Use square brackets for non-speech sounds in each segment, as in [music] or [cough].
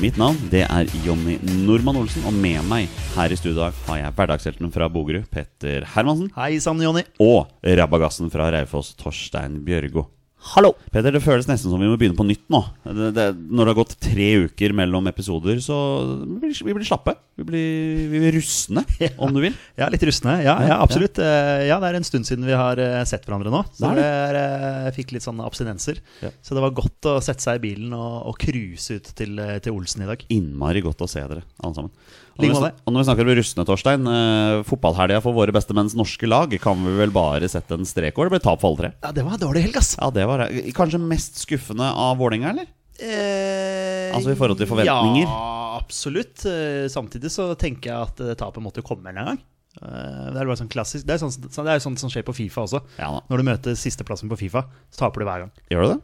Mitt navn det er Jonny Normann Olsen, og med meg her i studio har jeg hverdagshelten fra Bogerud, Petter Hermansen, Hei sann, Jonny. og rabagassen fra Raufoss, Torstein Bjørgo. Hallo! Peter, det føles nesten som vi må begynne på nytt nå. Det, det, når det har gått tre uker mellom episoder, så vi blir vi blir slappe. Vi blir, vi blir rustne, [laughs] om du vil. Ja, litt rustne. Ja, ja absolutt. Eh, Ja, det er en stund siden vi har eh, sett hverandre nå. Så Det er er, eh, jeg fikk litt sånne abstinenser. Ja. Så det var godt å sette seg i bilen og, cruise ut til, til Olsen i dag. Innmari godt å se dere, alle sammen. Og Like måte. og når vi snakker om rustne, Torstein, eh, fotballhelga for våre beste menns norske lag kan vi vel bare sette en strek over? Det ble tap for alle tre. Ja, det var en dårlig helg, ass. Ja, det var kanskje mest skuffende av Vålerenga, eller? Eh, Altså i forhold til forventninger? Ja, absolutt. Eh, Samtidig så tenker jeg at eh, tapet måtte jo komme en gang. Eh, Det er bare sånn klassisk Det er sånn, sånn- det er som skjer på Fifa også. Ja. Når du møter sisteplassen på Fifa, så taper du hver gang. Gjør du det?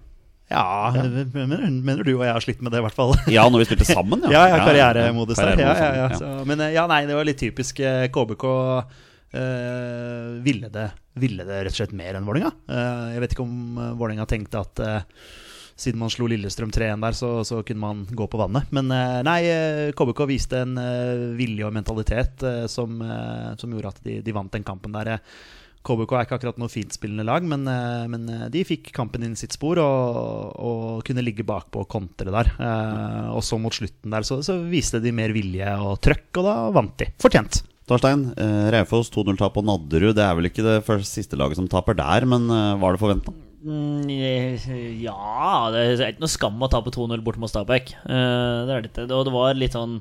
Ja, Mener, mener du og jeg har slitt med det, i hvert fall. Ja, når vi spilte sammen, ja. [laughs] Ja, ja, karrieremodus der. Ja, ja, ja. ja. Så, men eh, ja, nei, det var litt typisk eh, KBK. Uh, ville, det, ville det rett og slett mer enn Vålerenga. Uh, jeg vet ikke om uh, Vålerenga tenkte at uh, siden man slo Lillestrøm 3-1 der, så, så kunne man gå på vannet. Men eh, nei, eh, KBK viste en eh, vilje og mentalitet eh, som, eh, som gjorde at de, de vant den kampen der. Eh, KBK er ikke akkurat noe fintspillende lag, men, eh, men eh, de fikk kampen inn i sitt spor og, og kunne ligge bakpå og kontre der. Eh, og så mot slutten der så, så viste de mer vilje og trøkk, og da vant de. Fortjent. Torstein, eh, Raufoss 2-0-tap på Nadderud. Det er vel ikke det første siste laget som taper der, men eh, var det forventa? Mm, Ja, det er ikke noe skam å tape 2-0 bort mot Stabæk. Eh, Det er det ikke. Og det var litt sånn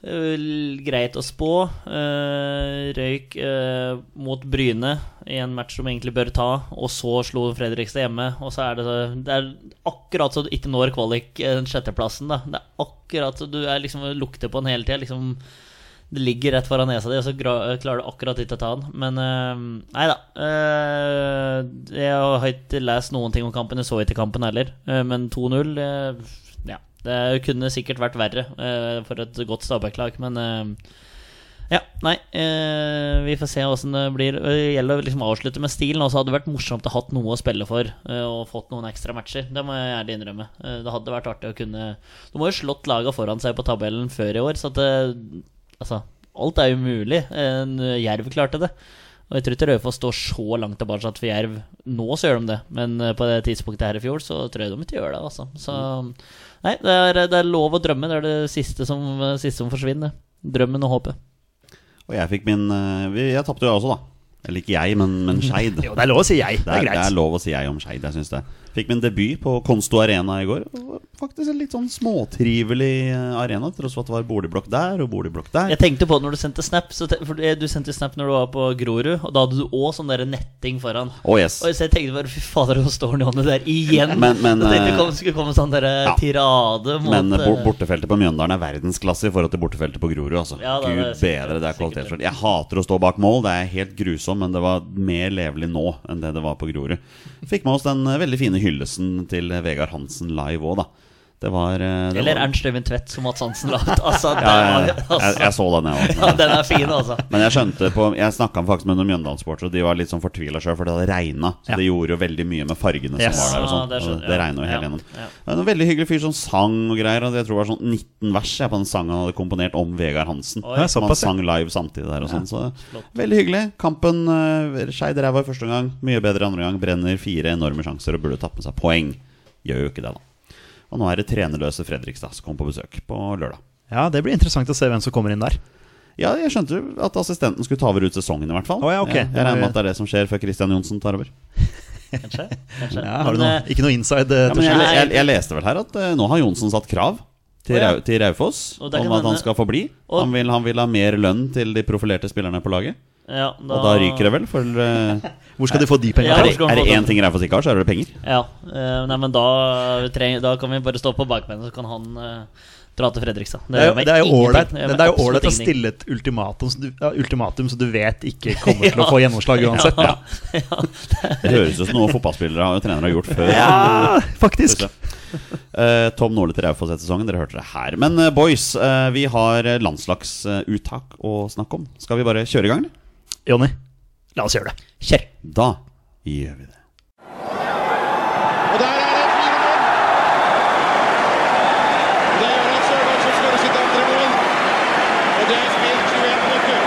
greit å spå. Eh, Røyk eh, mot Bryne i en match som egentlig bør ta, og så slo Fredrikstad hjemme. Og så er det, så, det er akkurat så du ikke når kvalik den sjetteplassen. Da. Det er akkurat så du er liksom lukter på den hele tida. Liksom, det ligger rett foran nesa di, og så klarer du akkurat ikke å ta den. Men eh, nei da. Eh, jeg har ikke lest noen ting om kampen. Jeg så ikke kampen heller. Eh, men 2-0 eh, Ja. Det kunne sikkert vært verre uh, for et godt Stabæk-lag, men uh, ja, nei. Eh, vi får se åssen det blir. Det gjelder å liksom avslutte med stilen. Og hadde det vært morsomt å ha hatt noe å spille for eh, og fått noen ekstra matcher. Det må jeg ærlig innrømme. Eh, det hadde vært artig å kunne Du må jo slått laga foran seg på tabellen før i år, så at det, Altså, alt er jo mulig. Jerv klarte det. Og jeg tror ikke Raufoss står så langt tilbake for Jerv. Nå så gjør de det, men eh, på det tidspunktet her i fjor så tror jeg de ikke gjør det. Altså. Så nei, det er, det er lov å drømme. Det er det siste som, siste som forsvinner. Drømmen og håpet. Og jeg fikk min eh, Jeg tapte jo også, da. Eller ikke jeg, men, men Skeid. [laughs] Jo, det er lov å si jeg. Det Det er greit. det er lov å si jeg om Skeid. Jeg synes det. Fikk min debut på Konsto Arena i går. Det var Faktisk en litt sånn småtrivelig eh, arena, tross for at det var boligblokk der og boligblokk der. Jeg tenkte på det når du sendte snap. For du sendte snap når du var på Grorud, og da hadde du òg sånn der netting foran. Oh, yes. Og så jeg tenkte bare fy fader, nå står jo der igjen. Men- men, jeg tenkte det eh, skulle komme sånn der ja. tirade mot Men eh, bo- eh, bortefeltet på Mjøndalen er verdensklasse i forhold til bortefeltet på Grorud. Altså. Ja, det Gud det bedre, det er kvalitetsfullt. Jeg hater å stå bak mål, det er helt grusom, men det var mer levelig nå enn det det var på Grorud. Fikk med oss den eh, veldig fine hyllesten til Vegard Hansen live òg, da. Det var eh, det Eller var, Ernst Øyvind Tvedt, som Mats Hansen la ut. Altså, ja, ja. altså, Jeg, jeg så den, jeg òg. ja, den er fin, altså. Men jeg skjønte på Jeg snakka faktisk med noen Mjøndalen-sportere, og de var litt sånn fortvila sjøl, for det hadde regna. Så Ja. det gjorde jo veldig mye med fargene Yes. som var der. og Ja, sånt det skjønner- Det regna jo hele Ja, gjennom. En veldig hyggelig fyr som sang og greier. Og jeg tror det var sånn 19 vers jeg, på den sangen han hadde komponert om Vegard Hansen. Oi. Som han sang live samtidig der og sånn. Så Flott. veldig hyggelig. Kampen uh, Skeid ræva i første omgang, mye bedre andre gang. Brenner fire enorme sjanser og burde tatt med seg poeng. Gjør jo ikke det, da. Og nå er det trenerløse Fredrikstad som kommer på besøk på lørdag. Ja, det blir interessant å se hvem som kommer inn der. Ja, jeg skjønte at assistenten skulle ta over ut sesongen, i hvert fall. Oh, ja, okay. jeg, jeg regner med at det er det som skjer før Christian Johnsen tar over. Kanskje? Kanskje. [laughs] Ja, har du noe, eh, ikke noe inside? eh, Ja, jeg, jeg, jeg leste vel her at uh, nå har Johnsen satt krav til, oh, ja. Raufoss om at han skal få bli. Og- Han vil, han vil ha mer lønn til de profilerte spillerne på laget. ja, Og da ryker det vel, for uh... [laughs] Hvor skal de få de pengene Ja, er, er det én ting Raufoss ikke har, så er det penger. Ja. uh, nei, men da, trenger, da kan vi bare stå på bakbeina, så kan han uh, dra til Fredrikstad. Det er det er jo ålreit å stille et ultimatum, så du- ja, ultimatum som du vet ikke kommer til å [laughs] få gjennomslag uansett. [laughs] Ja. Det høres ut som noe fotballspillere og trenere har gjort før. Ja, faktisk. Eh, Tom Nordli til Raufoss etter sesongen, dere hørte det her. Men eh, boys, eh, vi har landslagsuttak å snakke om. Skal vi bare kjøre i gang? eller? Jonny, la oss gjøre det. Kjør! Da gjør vi det. Og der er det 4-0. Det er Jonas Sørloth som skårer sitt andre mål. Og det er spilt 21 minutter.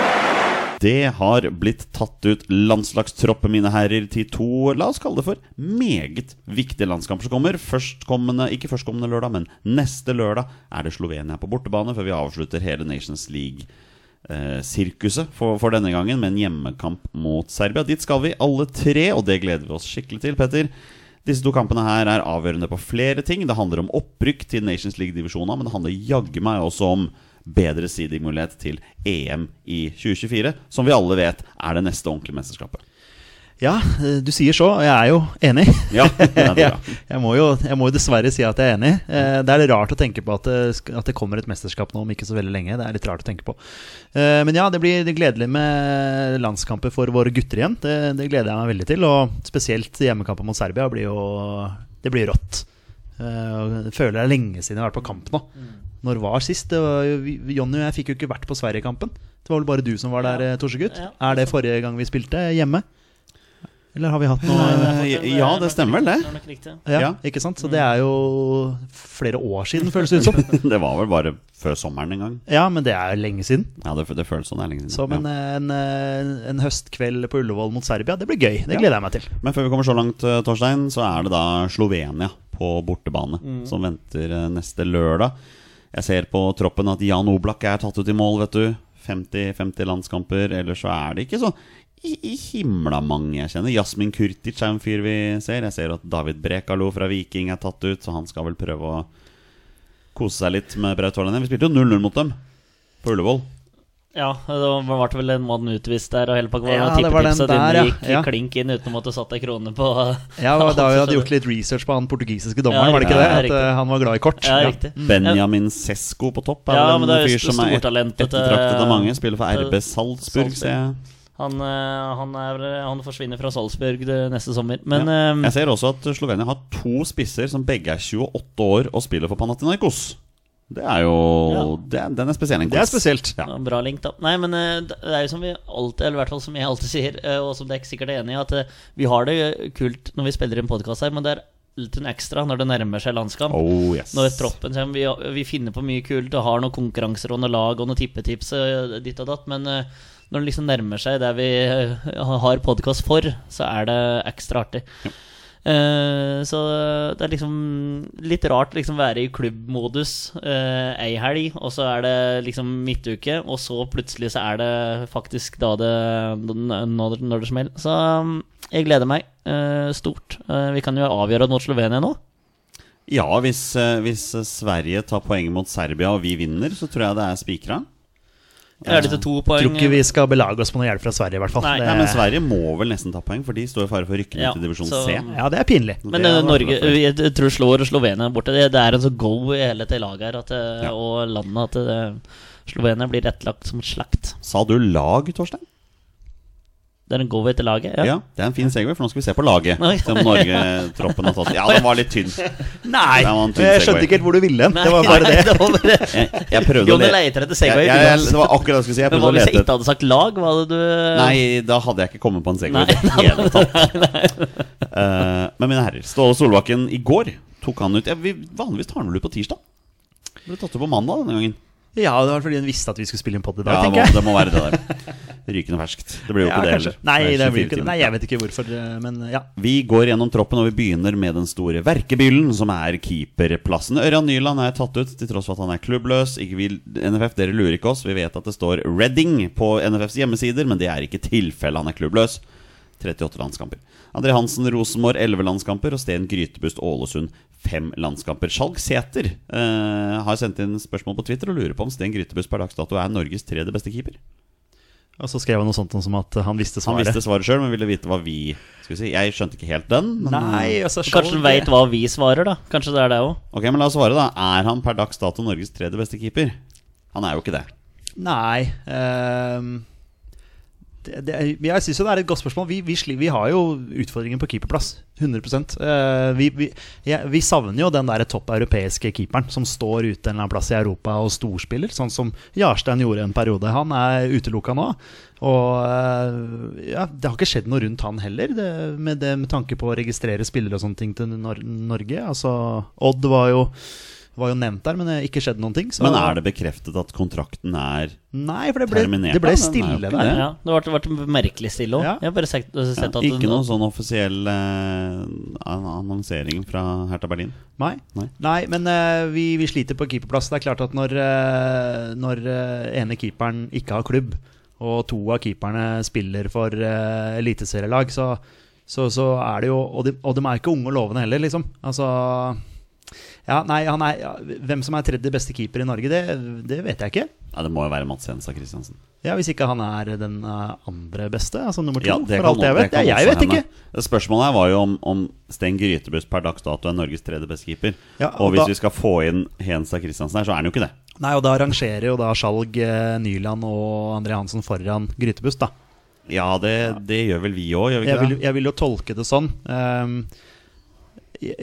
Det har blitt tatt ut landslagstropper, mine herrer, til to la oss kalle det for meget viktige landskamper som kommer. Førstkommende, ikke førstkommende lørdag, men neste lørdag er det Slovenia på bortebane før vi avslutter hele Nations League-sirkuset for, for denne gangen med en hjemmekamp mot Serbia. Dit skal vi alle tre, og det gleder vi oss skikkelig til, Petter. Disse to kampene her er avgjørende på flere ting. Det handler om opprykk til Nations League-divisjoner, men det handler jaggu meg også om bedre seedingmulighet til EM i 2024, som vi alle vet er det neste ordentlige mesterskapet. Ja, eh, du sier så, og jeg er jo enig. [laughs] Ja, det er bra. [laughs] jeg, må jo, jeg må jo dessverre si at jeg er enig. Eh, Det er litt rart å tenke på at det, at det kommer et mesterskap nå om ikke så veldig lenge. Det er litt rart å tenke på. Eh, Men ja, det blir gledelig med landskamper for våre gutter igjen. Det, det gleder jeg meg veldig til. Og spesielt hjemmekampen mot Serbia blir jo Det blir rått. Eh, Jeg føler det er lenge siden jeg har vært på kamp nå. Når var sist? Det var jo, Jonny og jeg fikk jo ikke vært på Sverigekampen. Det var vel bare du som var der, Ja. eh, Torsegutt. Ja. Er det forrige gang vi spilte hjemme? Eller har vi hatt noe Nei, det ja, det stemmer vel det. Ja, Ja. ikke sant? Så det er jo flere år siden, føles det ut som. [laughs] Det var vel bare før sommeren en gang. Ja, men det er lenge siden. Ja, det, det føles sånn det er lenge siden. Som en, en, en høstkveld på Ullevål mot Serbia. Det blir gøy. Det Ja. gleder jeg meg til. Men før vi kommer så langt, eh, Torstein, så er det da Slovenia på bortebane som venter eh, neste lørdag. Jeg ser på troppen at Jan Oblak er tatt ut i mål, vet du. 50-50 landskamper. Ellers så er det ikke så i, i himla mange jeg kjenner. Jasmin Kurtic er en fyr vi ser. Jeg ser at David Brekalo fra Viking er tatt ut, så han skal vel prøve å kose seg litt med Braut Haaland. Vi spilte jo 0-0 mot dem på Ullevål. Ja, det ble vel en mann utvist der, og hele pakka Ja, var var den tippetipset der, ja. gikk Ja. klink inn uten å måtte satt ei krone på Ja, [laughs] Da vi hadde gjort litt research på han portugisiske dommeren, Ja, var det ikke ja, det? At riktig. eh, han var glad i kort. Ja, riktig. Benjamin Sesko på topp er Ja, vel men en det er fyr som er ettertraktet av mange. Spiller for RB Salzburg, Salzburg. ser jeg. Han, eh, han, er, han forsvinner fra Salzburg det neste sommer. Men ja. eh, Jeg ser også at Slovenia har to spisser som begge er 28 år og spiller for Panathinaikos. Det er jo det er, Den er spesiell. Det er spesielt. Ja. Ja, Bra link, da. Nei, men eh, det er jo som vi alltid, eller i hvert fall som jeg alltid sier, eh, og som dere sikkert er enig i, at eh, vi har det kult når vi spiller en podkast her, men det er litt en ekstra når det nærmer seg landskamp. Oh, yes. Når troppen kommer, vi, vi finner på mye kult og har noen konkurranser og noen lag og noen tippetips ditt og datt, men når det liksom nærmer seg der vi har podkast for, så er det ekstra artig. Eh, så det er liksom litt rart liksom være i klubbmodus uh, ei helg, og så er det liksom midtuke, og så plutselig så er det faktisk da det når, når det smeller. Så um, jeg gleder meg eh, stort. Eh, vi kan jo avgjøre mot Slovenia nå. Ja, hvis, eh, hvis Sverige tar poeng mot Serbia og vi vinner, så tror jeg det er spikra. Er det to poeng? Tror ikke vi skal belage oss på noe hjelp fra Sverige, i hvert fall. Nei. Det, Nei, men Sverige må vel nesten ta poeng, for de står i fare for å rykke ned Ja, til divisjon så- C. ja, det er pinlig. Men Det eh, er Norge jeg, tror slår Slovenia borte. Det, det er en så go i hele det laget her at, eh, Ja. og landet at eh, Slovenia blir rettlagt som slakt. Sa du lag, Torstein? Det er en go etter laget. Ja. Ja. Det er en fin segway, for nå skal vi se på laget. Som Norge-troppen har tatt. Ja, den var litt tynn. [laughs] Nei! Det var en tynn Jeg segway. skjønte ikke helt hvor du ville hen. [laughs] Det var bare det. det var bare Jeg, jeg prøvde å Jonny leter etter Segway. jeg, jeg, det var akkurat det jeg skulle si. Jeg Men hva hvis jeg ikke hadde sagt lag? Hva hadde du Nei, da hadde jeg ikke kommet på en segway i det [laughs] hele tatt. Eh, men mine herrer, Ståle Solbakken i går tok han ut ja, vi, Vanligvis tar han vel ut på tirsdag? Ble tatt ut på mandag denne gangen. Ja, det var fordi han visste at vi skulle spille en pod i dag, Ja, tenker jeg. det må være det der. Rykende ferskt. Det blir jo Ja, ikke det heller. Nei, det blir ikke det. Nei, jeg vet ikke hvorfor, eh, men ja. Vi går gjennom troppen, og vi begynner med den store verkebyllen, som er keeperplassen. Ørjan Nyland er tatt ut, til tross for at han er klubbløs. Vil, NFF, dere lurer ikke oss. Vi vet at det står Redding på NFFs hjemmesider, men det er ikke tilfellet. Han er klubbløs. 38 landskamper. André Hansen Rosenborg 11 landskamper, og Sten Grytebust Ålesund 5 landskamper. Skjalg Sæter eh, har sendt inn spørsmål på Twitter og lurer på om Sten Grytebust per dags dato er Norges tredje beste keeper. Og så skrev han noe sånt som at han visste Han svaret. visste svaret sjøl, men ville vite hva vi skulle si, Jeg skjønte ikke helt den. Men, Nei, altså Kanskje han veit hva vi svarer, da. Kanskje det er det òg. Ok, men la oss svare, da. Er han per dags dato Norges tredje beste keeper? Han er jo ikke det. Nei ehm, det, det, Jeg syns jo det er et godt spørsmål. Vi, vi, vi har jo utfordringen på keeperplass. 100 Eh, vi, ja, vi savner jo den der topp europeiske keeperen som står ute en eller annen plass i Europa og storspiller, sånn som Jarstein gjorde en periode. Han er utelukka nå. Og eh, ja, det har ikke skjedd noe rundt han heller, det, med, med tanke på å registrere spillere og sånne ting til Nor Norge. Altså, Odd var jo, var jo nevnt der, men det ikke skjedde noen ting. så- Men er det bekreftet at kontrakten er Nei, for det ble, Terminert, det ble stille der. det. Ja, det ble, vært merkelig stille òg. Ja. Ja, Ikke noen sånn offisiell eh, annonsering fra Hertha Berlin? Nei. Nei. Nei, men eh, vi, vi sliter på keeperplass. Det er klart at når, eh, når eh, ene keeperen ikke har klubb, og to av keeperne spiller for uh, eliteserielag, så, så, så er det jo og de, og de er ikke unge og lovende heller, liksom. Altså ja, nei, han er, ja, Hvem som er tredje beste keeper i Norge, det, det vet jeg ikke. Ja, Det må jo være Mats Jensa Kristiansen. Ja, Hvis ikke han er den eh, andre beste, altså nummer to, Ja, det for alt jeg det vet. jeg vet ikke. Spørsmålet her var jo om, om Sten Grytebust per dags dato er Norges tredje beste keeper. Ja, og, og hvis da- vi skal få inn Hensa Kristiansen her, så er han jo ikke det. Nei, og da rangerer jo da Skjalg, eh, Nyland og André Hansen foran Grytebust, da. Ja, det, det gjør vel vi òg, gjør vi Jeg ikke vil, det? jeg vil jo tolke det sånn. Ehm,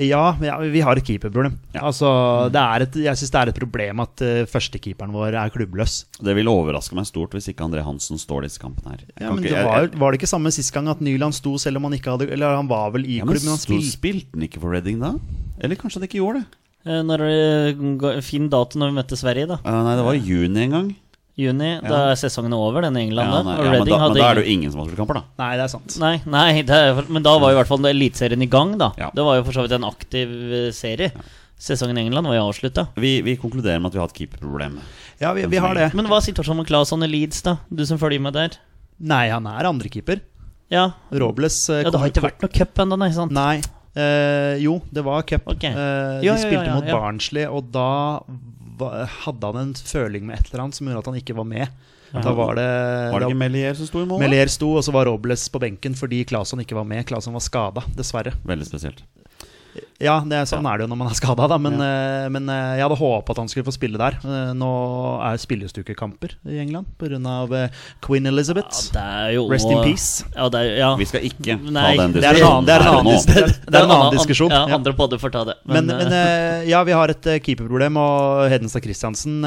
ja, ja, vi har et keeperproblem. Ja. Altså, det er et, jeg syns det er et problem at uh, førstekeeperen vår er klubbløs. Det vil overraske meg stort hvis ikke André Hansen står disse kampene her. Ja, men ikke- det var, var det ikke samme sist gang at Nyland sto selv om han ikke hadde Eller han var vel i ja, klubb, men han spilte Spilte han ikke for Reading da? Eller kanskje han ikke gjorde det? Eh, Når det Fin dato når vi møtte Sverige, da. Uh, nei, det var i juni en gang. Juni. Da er sesongen over, den i England. Ja, nei, ja, men, da, men da er det jo ingen som har spilt kamper, da. Nei, det er sant. Nei, nei det er, men da var jo i hvert fall Eliteserien i gang, da. Ja. Det var jo for så vidt en aktiv eh, serie. Sesongen i England var jo avslutta. Vi, vi konkluderer med at vi har et keeperproblem. Ja, vi, vi har det. Men hva er situasjonen med Claesson i Leeds, da? Du som følger med der? Nei, han er andrekeeper. Ja, Robles uh, ja det har ikke vært noe cup ennå, nei? sant? Nei. Uh, jo, det var cup. Okay. Uh, de ja, ja, spilte ja, mot ja. Barnsley, og da hadde han en føling med et eller annet som gjorde at han ikke var med. Da var det, Var det ikke Melier som sto i mål? Melier sto, og så var Robles på benken fordi Claesson ikke var med. Claesson var skada, dessverre. Veldig spesielt. Ja, det er, sånn er det jo når man er skada, da. Men, eh, men eh, jeg hadde håpa at han skulle få spille der. Eh, nå er spillestukekamper i England pga. Uh, Queen Ja, Elizabeth. det er jo Rest in peace. Ja, det er, ja. Vi skal ikke Nei, ta den det er en annen- det er en annen det er- det er en annen diskusjon. Ja, Ja. andre podder får ta det. Men, Men, men ja, vi har et keeperproblem, og Hedenstad Christiansen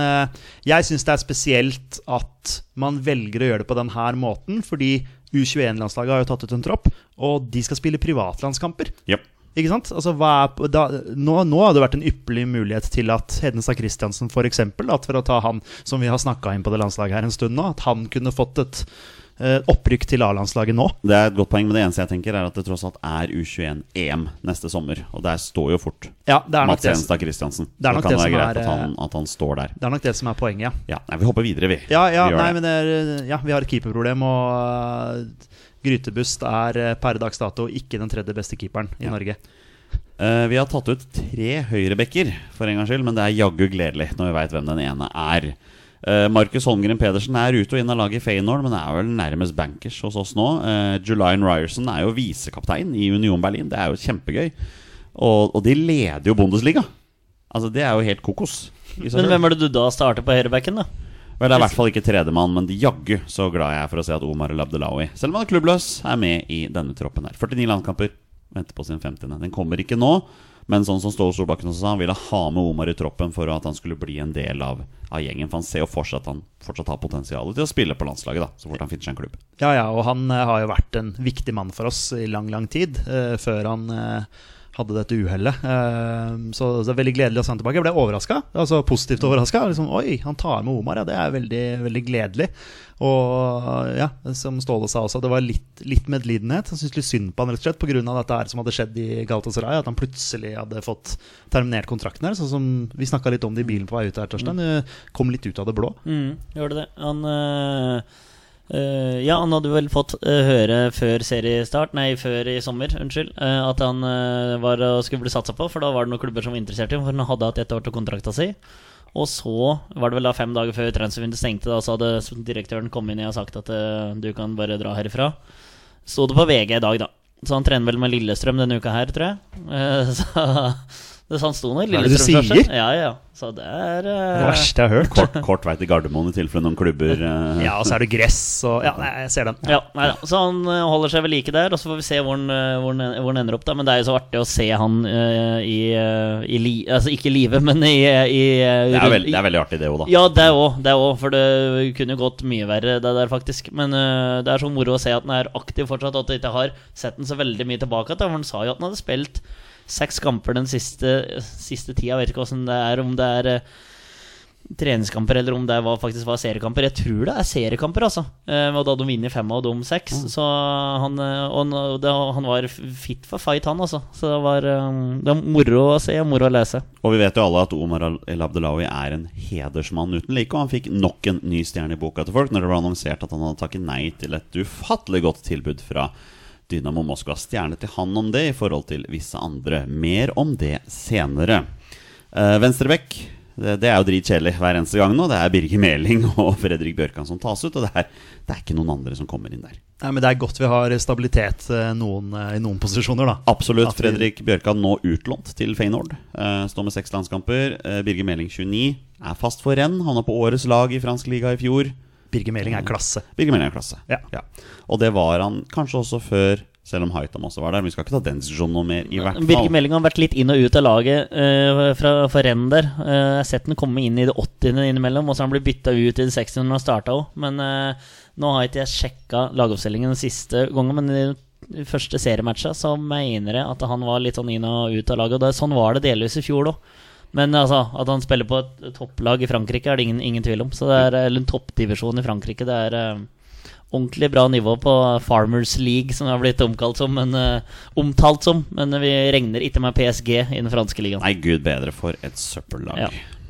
Jeg syns det er spesielt at man velger å gjøre det på denne måten, fordi U21-landslaget har jo tatt ut en tropp, og de skal spille privatlandskamper. Japp. Ikke sant? Altså, er, da, nå, nå hadde det vært en ypperlig mulighet til at Hedenstad Christiansen f.eks., for å ta han som vi har snakka inn på det landslaget her en stund nå, at han kunne fått et eh, opprykk til A-landslaget nå. Det er et godt poeng, men det eneste jeg tenker er at det tross alt er U21-EM neste sommer. Og der står jo fort Ja, er Mats det, Christiansen. Det er nok det det som er, at, han, at han står der. det er nok det som er poenget, ja. Ja, nei, Vi hopper videre, vi. Ja, ja, Vi nei, det. men det er, ja, vi har et keeperproblem, og uh, Grytebust er uh, per dags dato ikke den tredje beste keeperen i Ja. Norge. Uh, vi har tatt ut tre høyrebekker, for en gangs skyld, men det er jaggu gledelig når vi veit hvem den ene er. Uh, Markus Holmgren Pedersen er ute og inn av laget i Feyenoord, men er vel nærmest bankers hos oss nå. Uh, Julian Ryerson er jo visekaptein i Union Berlin. Det er jo kjempegøy. Og, og de leder jo Bundesliga. Altså, det er jo helt kokos. men hvem er det du da starter på høyrebacken, da? Vel, det er i hvert fall ikke tredjemann, men jaggu så glad jeg er for å se at Omar Labdelawi, Abdelawi, selv om han er klubbløs, er med i denne troppen her. 49 landkamper, venter på sin 50. Den kommer ikke nå, men sånn som Ståle Solbakken også sa, han ville ha med Omar i troppen for at han skulle bli en del av, av gjengen. For han ser jo fortsatt at han fortsatt har potensial til å spille på landslaget, da, så fort han finner seg en klubb. Ja, ja, og han uh, har jo vært en viktig mann for oss i lang, lang tid, uh, før han uh, hadde dette uhellet. Eh, så det er veldig gledelig å se ham tilbake. Jeg ble overraska, altså positivt overraska. Liksom, Oi, han tar med Omar, ja. Det er veldig, veldig gledelig. Og ja, som Ståle sa også, det var litt, litt medlidenhet. Han syntes litt synd på han rett og slett pga. dette her som hadde skjedd i Galatasaray. At han plutselig hadde fått terminert kontrakten her. Sånn som vi snakka litt om det i bilen på vei ut her, Torstein. Kom litt ut av det blå. Mm, gjorde det. Han øh, øh, Ja, han hadde vel fått uh, høre før seriestart, nei, før i sommer, unnskyld, uh, at han var skulle bli satsa på, for da var det noen klubber som var interessert i ham, for han hadde hatt ett år til kontrakta si. Og så var det vel da fem dager før transfervinduet stengte, da så hadde direktøren kommet inn og sagt at du kan bare dra herifra. Sto det på VG i dag, da. Så han trener vel med Lillestrøm denne uka her, tror jeg. [laughs] Så, så han sto nå i det Lillestrøm. først. Ja, ja. Så det er Det eh, verste jeg har hørt. Kort, kort vei til Gardermoen i tilfelle noen klubber uh... Ja, og så er det gress og Ja, nei, jeg ser den. Ja, nei ja. Så han eh, holder seg ved like der, og så får vi se hvor han, hvor han, hvor han ender opp. da Men det er jo så artig å se han uh, i, i li, Altså ikke i live, men i, i det, er veld, det er veldig artig, det òg, da. Ja, det òg, det òg, for det kunne jo gått mye verre, det der, faktisk. Men det er så moro å se at han er aktiv fortsatt, og at jeg ikke har sett den så veldig mye tilbake. til, For han sa jo at han hadde spilt seks kamper den siste, siste tida. Jeg vet ikke åssen det er, om det er eh, treningskamper eller om det var, faktisk var seriekamper. Jeg tror det er seriekamper, altså. Eh, og da hadde de vunnet fem av de seks. Så han, eh, og det, han var fit for fight, han, altså. Så det var, det var moro å se og moro å lese. Og vi vet jo alle at Omar El Abdelawi er en hedersmann uten like, og han fikk nok en ny stjerne i boka til folk når det ble annonsert at han hadde takket nei til et ufattelig godt tilbud fra Dynamo Moskva. Stjerne til han om det i forhold til visse andre. Mer om det senere. Uh, Venstrebekk, det, det er jo dritkjedelig hver eneste gang nå. Det er Birger Meling [laughs] og Fredrik Bjørkan som tas ut, og det er, det er ikke noen andre som kommer inn der. Nei, men Det er godt vi har stabilitet eh, noen, eh, i noen posisjoner, da. Absolutt. Fredrik Bjørkan nå utlånt til Feyenoord. Uh, står med seks landskamper. Uh, Birger Meling 29 er fast for renn. Havna på årets lag i fransk liga i fjor. Birger Meling er klasse. Birger Meling er klasse. Ja. Og det var han kanskje også før, selv om Haitam også var der. Men vi skal ikke ta den diskusjonen noe mer, i hvert Birger fall. Meling har vært litt inn og ut av laget uh, fra, fra renn der. Uh, jeg har sett den komme inn i det 80. innimellom, og så har han blitt bytta ut i det 60. når han starta òg. Men uh, nå har ikke jeg sjekka lagoppstillingen den siste gangen, men i de første seriematcha så mener jeg at han var litt sånn inn og ut av laget. Og det, sånn var det delvis i fjor òg. Men altså, at han spiller på et topplag i Frankrike, er det ingen, ingen tvil om. Så det er, eller en toppdivisjon i Frankrike. Det er uh, ordentlig bra nivå på Farmers League, som det har blitt omkalt som, men, uh, omtalt som. Men vi regner ikke med PSG i den franske ligaen. Nei, gud bedre for et søppellag. Ja.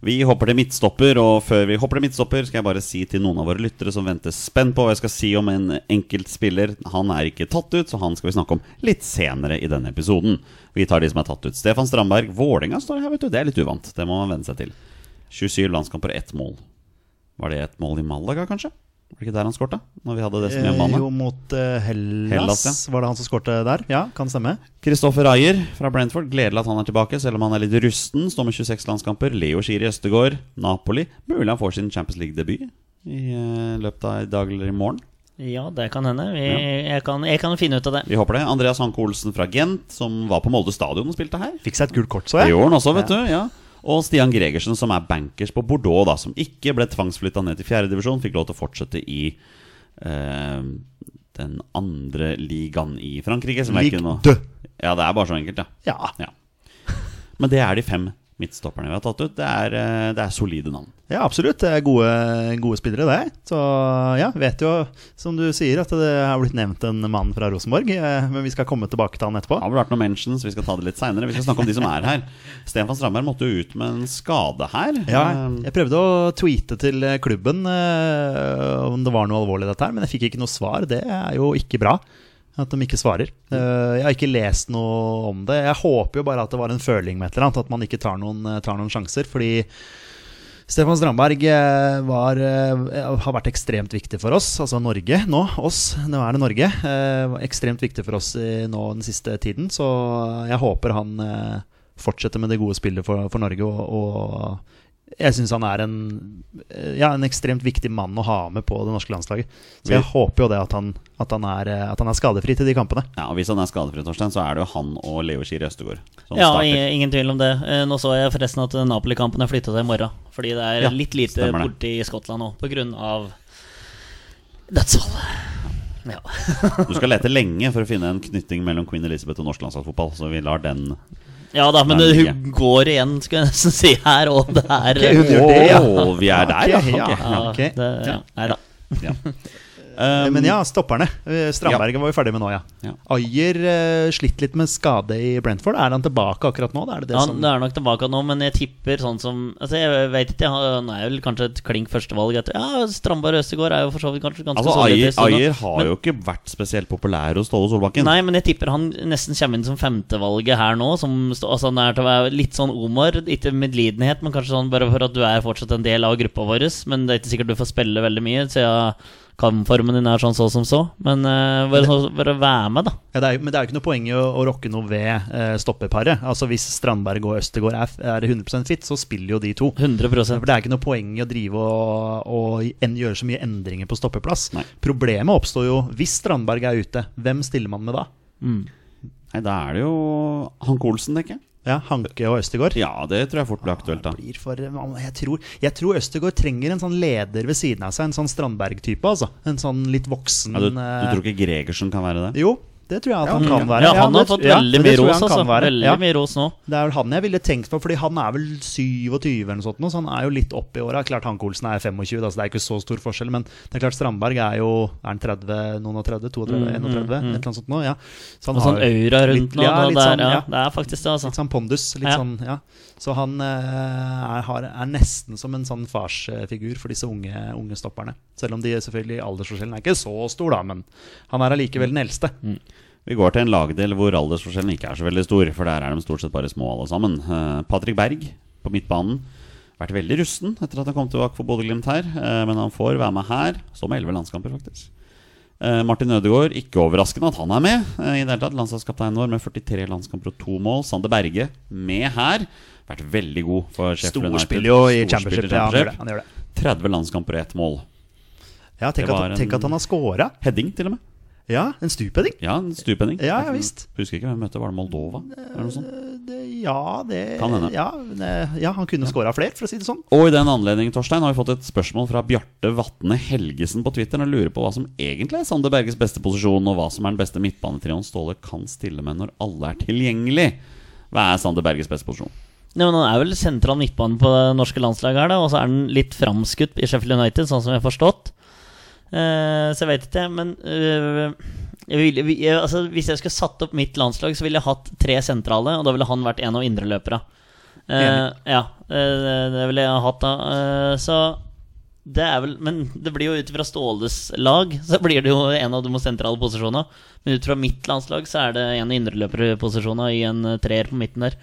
Vi hopper til midtstopper, og før vi hopper til midtstopper, skal jeg bare si til noen av våre lyttere som venter spent på hva jeg skal si om en enkelt spiller. Han er ikke tatt ut, så han skal vi snakke om litt senere i denne episoden. Vi tar de som er tatt ut. Stefan Strandberg, Vålerenga står her, vet du. Det er litt uvant. Det må man venne seg til. 27 landskamper, ett mål. Var det ett mål i Malaga, kanskje? Var det ikke der han skårte? Når vi hadde det som Eh, hjemmebane? jo, mot uh, Hellas, Hellas, var det han som skårte der? Ja, kan stemme. Kristoffer Ayer fra Brentford, gledelig at han er tilbake, selv om han er litt rusten. Står med 26 landskamper. Leo Schiri Østegård, Napoli. Mulig han får sin Champions League-debut i uh, løpet av i dag eller i morgen. Ja, det kan hende. Vi, jeg, kan, jeg kan finne ut av det. Vi håper det. Andreas Hanke Olsen fra Gent, som var på Molde stadion og spilte her. Fikk seg et gult kort, så jeg. Det gjorde han også, vet du. ja Og Stian Gregersen, som er bankers på Bordeaux, da som ikke ble tvangsflytta ned til fjerdedivisjon, fikk lov til å fortsette i eh, den andre ligaen i Frankrike. Som Ligue ikke. Ja, det er bare så enkelt, ja. Ja. Ja. Men det er de fem midtstopperne vi har tatt ut. Det er, eh, det er solide navn. ja, absolutt. Det er gode, gode spillere, det. Så ja, vet jo, som du sier, at det har blitt nevnt en mann fra Rosenborg. eh, Men vi skal komme tilbake til han etterpå. Det har vel vært noen mentions, vi skal ta det litt seinere. Vi skal snakke om de som er her. Stefan Strandberg måtte jo ut med en skade her. Ja, Eh, jeg prøvde å tweete til klubben om det var noe alvorlig dette her, men jeg fikk ikke noe svar. Det er jo ikke bra. At de ikke svarer. Eh, jeg har ikke lest noe om det. Jeg håper jo bare at det var en føling med et eller annet. At man ikke tar noen, eh, tar noen sjanser. Fordi Stefan Strandberg eh, var, har vært ekstremt viktig for oss, altså Norge nå, oss, nå er det Norge. ekstremt viktig for oss nå den siste tiden, så jeg håper han fortsetter med det gode spillet for, for Norge. Og, og jeg syns han er en, eh, ja, en ekstremt viktig mann å ha med på det norske landslaget. Så jeg håper jo det at han, at han, er, eh, at han er skadefri til de kampene. ja, og Hvis han er skadefri, Torstein, så er det jo han og Leo Schiri Østegård som Ja, starter. i- ingen tvil om det. Eh, Nå så jeg forresten at Napoli-kampen er flytta til i morgen. Fordi det er Ja, litt lite borte i Skottland nå, av dødsfall. Ja. Du skal lete lenge for å finne en knytting mellom Queen Elizabeth og norsk landslagsfotball, så vi lar den ja da, men Nei, hun ikke. går igjen, skal jeg nesten si her, og det er Ok, hun gjør det, ja. Og vi er der, ja. Okay, ja. okay. ja, det, ja. Nei da. Ja. Um, Men ja, stopperne. Eh, ja. var vi ferdig med nå, ja. Ja. Ayer uh, slitt litt med skade i Brentford. Er han tilbake akkurat nå? Er det det Han som det er nok tilbake nå, men jeg tipper sånn som altså Jeg vet ikke, Han er vel kanskje et klink førstevalg etter Ja, Strandberg Østegård er jo for så vidt kanskje ganske Altså, solide Ayer, har Men- jo ikke vært spesielt populær hos Ståle Solbakken. Nei, men jeg tipper han nesten kommer inn som femtevalget her nå. Som, altså han er til å være litt sånn Omar. Ikke medlidenhet, men kanskje sånn bare for at du er fortsatt en del av gruppa vår. Men det er ikke sikkert du får spille veldig mye, siden kampformen din er sånn så som så. Men uh, bare, så- bare være med, da. ja, det er, Men det er jo ikke noe poeng i å, å rokke noe ved uh, stopperparet. Altså Hvis Strandberg og Østergaard er, er 100% fit, så spiller jo de to. 100 For Det er ikke noe poeng i å drive og, og en, gjøre så mye endringer på stoppeplass. Nei. Problemet oppstår jo hvis Strandberg er ute. Hvem stiller man med da? Nei, da er det jo Hank Olsen, tenker jeg. Ja, Hanke og Østegård? Ja, det tror jeg fort blir aktuelt, da. blir for, jeg, tror, jeg tror Østegård trenger en sånn leder ved siden av seg. En sånn Strandberg-type. altså En sånn litt voksen Ja, du, du eh, tror ikke Gregersen kan være det? Jo, det tror jeg at han kan være. Ja, han har fått veldig mye ros, altså. Veldig Ja. mye ros nå. Det er vel han jeg ville tenkt på, Fordi han er vel 27 eller noe sånt, så han er jo litt opp i åra. Klart Hanke Olsen er 25, altså så det er ikke så stor forskjell. Men det er klart Strandberg er jo Er han 30, noen og 30, 32, 31, et eller annet sånt nå? Ja. Så han Og sånn har aura rundt litt- nå. ja, litt det, er, sånn, ja, ja. det er faktisk det, altså. Litt sånn pondus. Litt Ja. sånn, ja. Så han eh, er, er nesten som en sånn farsfigur for disse unge, unge stopperne. Selv om de selvfølgelig aldersforskjellen er ikke så stor, da, men han er allikevel den eldste. Vi går til en lagdel hvor aldersforskjellen ikke er så veldig stor, for der er de stort sett bare små alle sammen. Eh, Patrick Berg på midtbanen. Vært veldig rusten etter at han kom tilbake for Bodø-Glimt her, eh, men han får være med her. Så med elleve landskamper, faktisk. Martin Ødegaard, ikke overraskende at han er med. I det hele tatt, Landslagskapteinen vår med 43 landskamper og to mål. Sander Berge med her. Vært veldig god for Sheffield. Storspiller jo i championship. Ja, han gjør det. Han gjør det. 30 landskamper og ett mål. Ja, tenk, at, tenk at han har scora. Heading, til og med. Ja, en stupheading. Ja, en stupheading. Ja, ja, visst. Husker ikke hvem møtte. Var det Moldova? Eller noe sånt? Ja, det Kan hende. Ja, ja, han kunne scora flere, for å si det sånn. Og i den anledning, Torstein, har vi fått et spørsmål fra Bjarte Vatne Helgesen på Twitter. Han lurer på hva som egentlig er Sander Berges beste posisjon, og hva som er den beste midtbanetrioen Ståle kan stille med når alle er tilgjengelig. Hva er Sander Berges beste posisjon? Ja, men Han er vel sentral midtbane på det norske landslaget, her da og så er han litt framskutt i Sheffield United, sånn som jeg har forstått. Uh, så jeg vet ikke, men uh, jeg ville, jeg, altså, Hvis jeg skulle satt opp mitt landslag, så ville jeg hatt tre sentrale, og da ville han vært en av indreløperne. Uh, ja, eh, det ville jeg hatt da. Så det er vel Men det blir jo ut fra Ståles lag, så blir det jo en av de sentrale posisjonene. Men ut fra mitt landslag så er det en av indreløperposisjonene i en treer på midten der.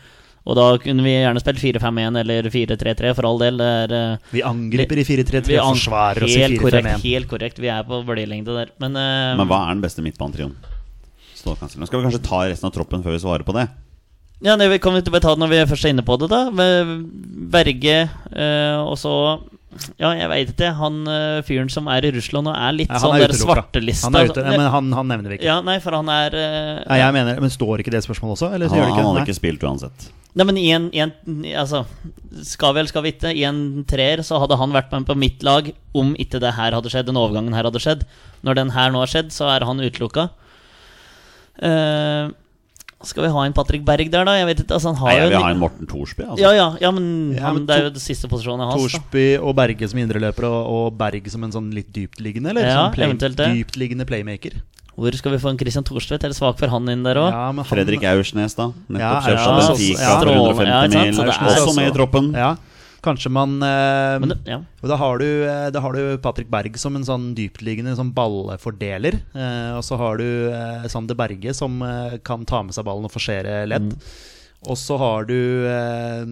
Og da kunne vi gjerne spilt 4-5-1 eller 4-3-3, for all del. Det er eh, Vi angriper i 4-3-3, vi an- forsvarer oss i 4-5-1. helt korrekt. Vi er på bølgelengde der. Men, uh, Men hva er den beste midtbanetrioen? Nå skal vi kanskje ta resten av troppen før vi svarer på det. Ja, det vi kan vi bare ta det når vi først er inne på det, da. Berge, uh, og så Ja, jeg veit ikke. Han eh, fyren som er i Russland og er litt Ja, han sånn er der svartelista. Han ja, men han, han nevner vi ikke. Ja, nei, for han er eh, Nei, jeg mener, Men står ikke det spørsmålet også? Eller så Han, gjør det han ikke? hadde Nei. ikke spilt uansett. Nei, men i en, i en Altså, skal eller skal vi ikke? I en treer så hadde han vært med på mitt lag om ikke det her hadde skjedd, den overgangen her hadde skjedd. Når den her nå har skjedd, så er han utelukka. Eh, skal vi ha en Patrick Berg der, da? Jeg vet ikke, altså han har Nei, jeg vil en ha en Morten Thorsby. Altså. Ja, ja, ja, men, Ja, han, det er jo det siste posisjonen jeg har. Thorsby og Berge som indreløper, og, og Berg som en sånn litt dyptliggende? Eller Ja, sånn play, dyptliggende playmaker? Hvor skal vi få en Christian Thorstvedt? Er det svak for han inn der òg? Ja, men han- Fredrik Aursnes, da. Nettopp Ja, ja, ja, ja, ja, ja, ja, ja, 150 Ja, er også- med i troppen. Ja, kanskje man eh, det, ja. Og da har, du, eh, da har du Patrick Berg som en sånn dyptliggende sånn ballfordeler. Eh, og så har du eh, Sander Berge som eh, kan ta med seg ballen og forsere ledd. Og så har du eh,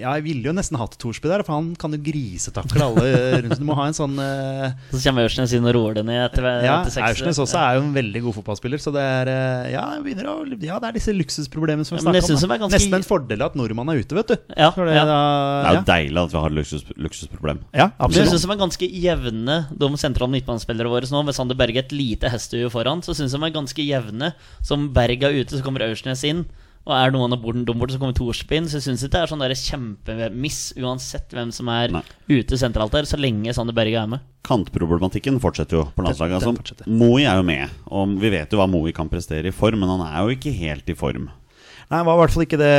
Ja, jeg ville jo nesten hatt Thorsby der, for han kan jo grisetakle alle rundt. Du må ha en sånn eh, [laughs] Så kommer Aursnes inn og roer det ned etter, Ja, etter seks. Aursnes også er jo en veldig god fotballspiller, så det er eh, Ja, begynner å, ja det er disse luksusproblemene som vi Ja, jeg snakker synes om. Det er ganske- Nesten en fordel at nordmannen er ute, vet du. Ja, det, ja. da, Det er jo deilig at vi har luksus, luksusproblem. ja, Men jeg absolutt. syns de er ganske jevne, de sentrale midtbanespillerne våre nå. Med Sander Berge et lite hestehue foran, så syns de er ganske jevne. Som Berg er ute, så kommer Aursnes inn. Og er noen av borden dum bort, så kommer Torspinn. inn. Så jeg syns ikke det er sånn kjempemiss uansett hvem som er Nei. ute sentralt der, så lenge Sander Berge er med. Kantproblematikken fortsetter jo på landslaget. Altså. Moi er jo med, og vi vet jo hva Moi kan prestere i form, men han er jo ikke helt i form. Nei, han var i hvert fall ikke det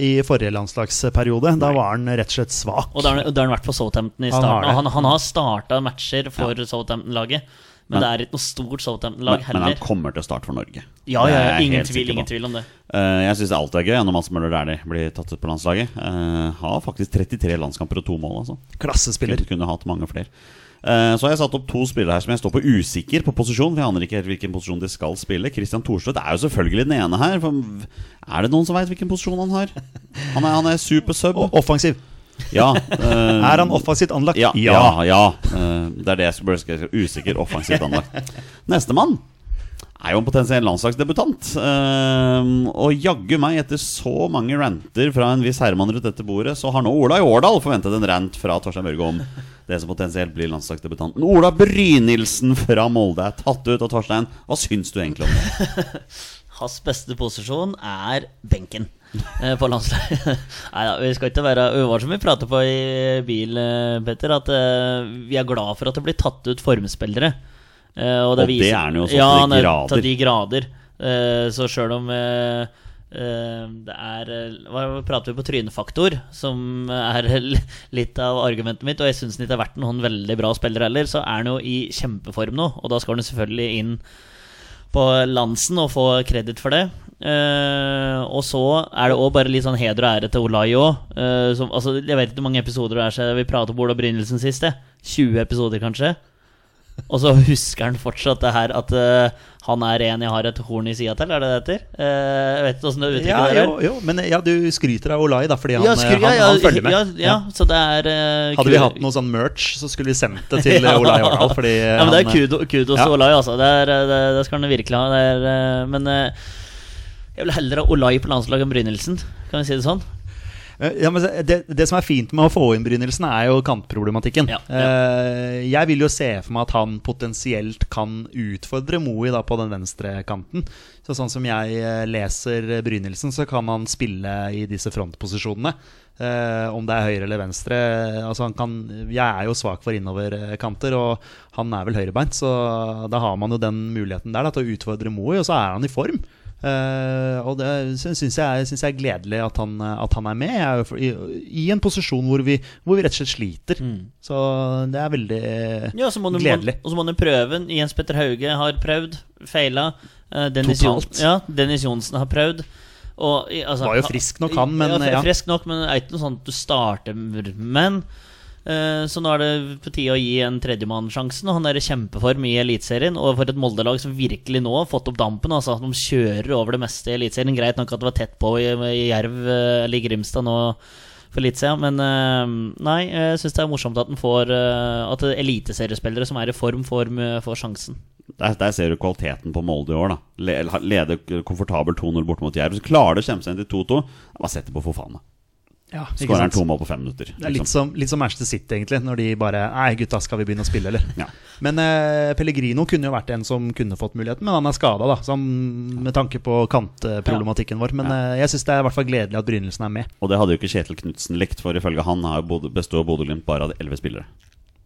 i forrige landslagsperiode. Da var han rett og slett svak. Og da har han- vært på Southampton i Han har starten. Han, han har starta matcher for Southampton-laget, men, Men- det er ikke noe stort Southampton-lag heller. men han kommer til å starte for Norge. Ja, ja, ingen tvil, ingen tvil om det. Uh, jeg syns det alltid er gøy når Mads Møller Dæhlie blir tatt ut på landslaget. Uh, har faktisk 33 landskamper og to mål, altså. Klassespiller. Kunne, kunne hatt mange flere. Eh, så har jeg satt opp to spillere her som jeg står på usikker på posisjon. For jeg aner ikke helt hvilken posisjon de skal spille. Christian Thorstvedt er jo selvfølgelig den ene her. For er det noen som veit hvilken posisjon han har? Han er, han er super sub. Og offensiv. Ja, uh, [laughs] Er han offensivt anlagt? Ja. ja, ja. uh, det er det jeg skulle spørre usikker offensivt anlagt. Nestemann er jo en potensiell landslagsdebutant. Uh, og jaggu meg, etter så mange ranter fra en viss herremann rundt dette bordet, så har nå Ola i Årdal forventet en rant fra Torstein Børge om det som potensielt blir landslagsdebutanten. Ola Brynildsen fra Molde er tatt ut. Og Torstein, hva syns du egentlig om det? [laughs] Hans beste posisjon er benken eh, på landslaget. [laughs] Nei da, vi skal ikke være uvarsomme. Vi prater på i bil, eh, Petter, at eh, vi er glad for at det blir tatt ut formspillere. Eh, Og det er han jo så til de er grader. til de grader. Eh, så sjøl om det er Hva prater vi på trynefaktor, som er [laughs] litt av argumentet mitt, og jeg syns han ikke har vært noen veldig bra spiller heller, så er han jo i kjempeform nå, og da skal han selvfølgelig inn på Lansen og få kreditt for det. Uh, og så er det òg bare litt sånn heder og ære til Olai òg. altså, jeg vet ikke hvor mange episoder det er siden vi pratet om Ola Brynildsen sist. jeg. 20 episoder, kanskje. Og så husker han fortsatt det her at uh, han er en jeg har et horn i sida til, er det det heter? Uh, vet du åssen det uttrykket Ja, der er. jo, jo, men ja, du skryter av Olai, da, fordi han, Ja, skru- han, han følger med. Ja, så det er uh, Hadde vi hatt noe sånn merch, så skulle vi sendt det til. [laughs] Olai Årdal. Fordi ja, men det er kudo, kudos til Olai, altså. Det, er, det, det skal han virkelig ha. Er, eh, men eh, jeg vil heller ha Olai på landslaget enn Brynildsen. Kan vi si det sånn? Eh, Ja, men det, det som er fint med å få inn Brynildsen, er jo kantproblematikken. Ja, ja. Jeg vil jo se for meg at han potensielt kan utfordre Moe da, på den venstre kanten. Så sånn som jeg eh, leser Brynildsen, så kan han spille i disse frontposisjonene. Eh, om det er høyre eller venstre. Altså han kan, jeg er jo svak for innoverkanter, og han er vel høyrebeint, så da har man jo den muligheten der da, til å utfordre Moe, og så er han i form. Eh, og det syns jeg, synes jeg er gledelig at han, at han er med. Jeg er jo i, I en posisjon hvor vi, hvor vi rett og slett sliter. Så det er veldig Ja, du, gledelig. Og så må du prøve. Jens Petter Hauge har prøvd, feila. Eh, Dennis, Totalt. Jon- ja, Dennis Johnsen har prøvd. Og, altså, Var jo frisk nok han, men, ja, ja. Frisk nok, men det er ikke noe sånt du starter med. Eh, Så nå er det på tide å gi en tredjemann sjansen. Og han er i kjempeform i Eliteserien. Og for et Molde-lag som virkelig nå har fått opp dampen. Altså at De kjører over det meste i Eliteserien. Greit nok at det var tett på i, Jerv eh, eller i Grimstad nå for litt siden. Men eh, nei, jeg syns det er morsomt at, at eliteseriespillere som er i form, får, får sjansen. Der, der ser du kvaliteten på Molde i år. da Leder komfortabelt 2-0 bort mot Jerv. Så klarer de å kjempe seg inn til 2-2. Bare sett det på Fofana. Ja, Skårer to mål på fem minutter. Det er litt liksom. som, litt som Manchester City, egentlig, når de bare Nei, gutta, skal vi begynne å spille, eller? Ja. Men eh, Pellegrino kunne jo vært en som kunne fått muligheten, men han er skada, da. Han, med tanke på kantproblematikken vår. Men eh, jeg syns det er i hvert fall gledelig at Brynildsen er med. Og det hadde jo ikke Kjetil Knutsen likt, for ifølge han har Bodø- består Bodø-Glimt bare av elleve spillere.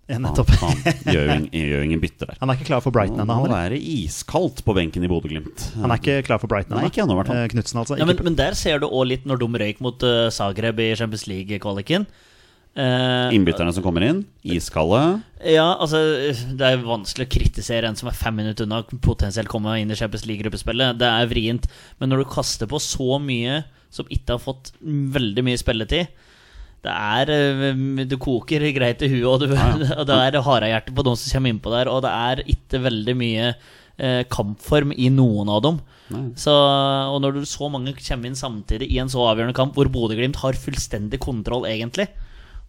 Ja, Han, nettopp. han gjør jo [laughs] ingen bytte der. Han er ikke klar for Brighton ennå, Nå han. må være iskaldt på benken i Bodø-Glimt. Han er ikke klar for Brighton ennå. Eh, Knutsen, altså. Ja, men, men der ser du òg litt når de røyk mot uh, Zagreb i Champions League-kvaliken. Uh, Innbytterne som kommer inn, iskalde. Ja, altså Det er vanskelig å kritisere en som er fem minutter unna potensielt komme inn i Champions League-gruppespillet. Det er vrient. Men når du kaster på så mye som ikke har fått veldig mye spilletid det er eh, Du koker greit i huet, og, du, [laughs] og det er harehjerte på noen som kommer innpå der, og det er ikke veldig mye eh, kampform i noen av dem. Så, og når du så mange kommer inn samtidig i en så avgjørende kamp, hvor Bodø-Glimt har fullstendig kontroll, egentlig,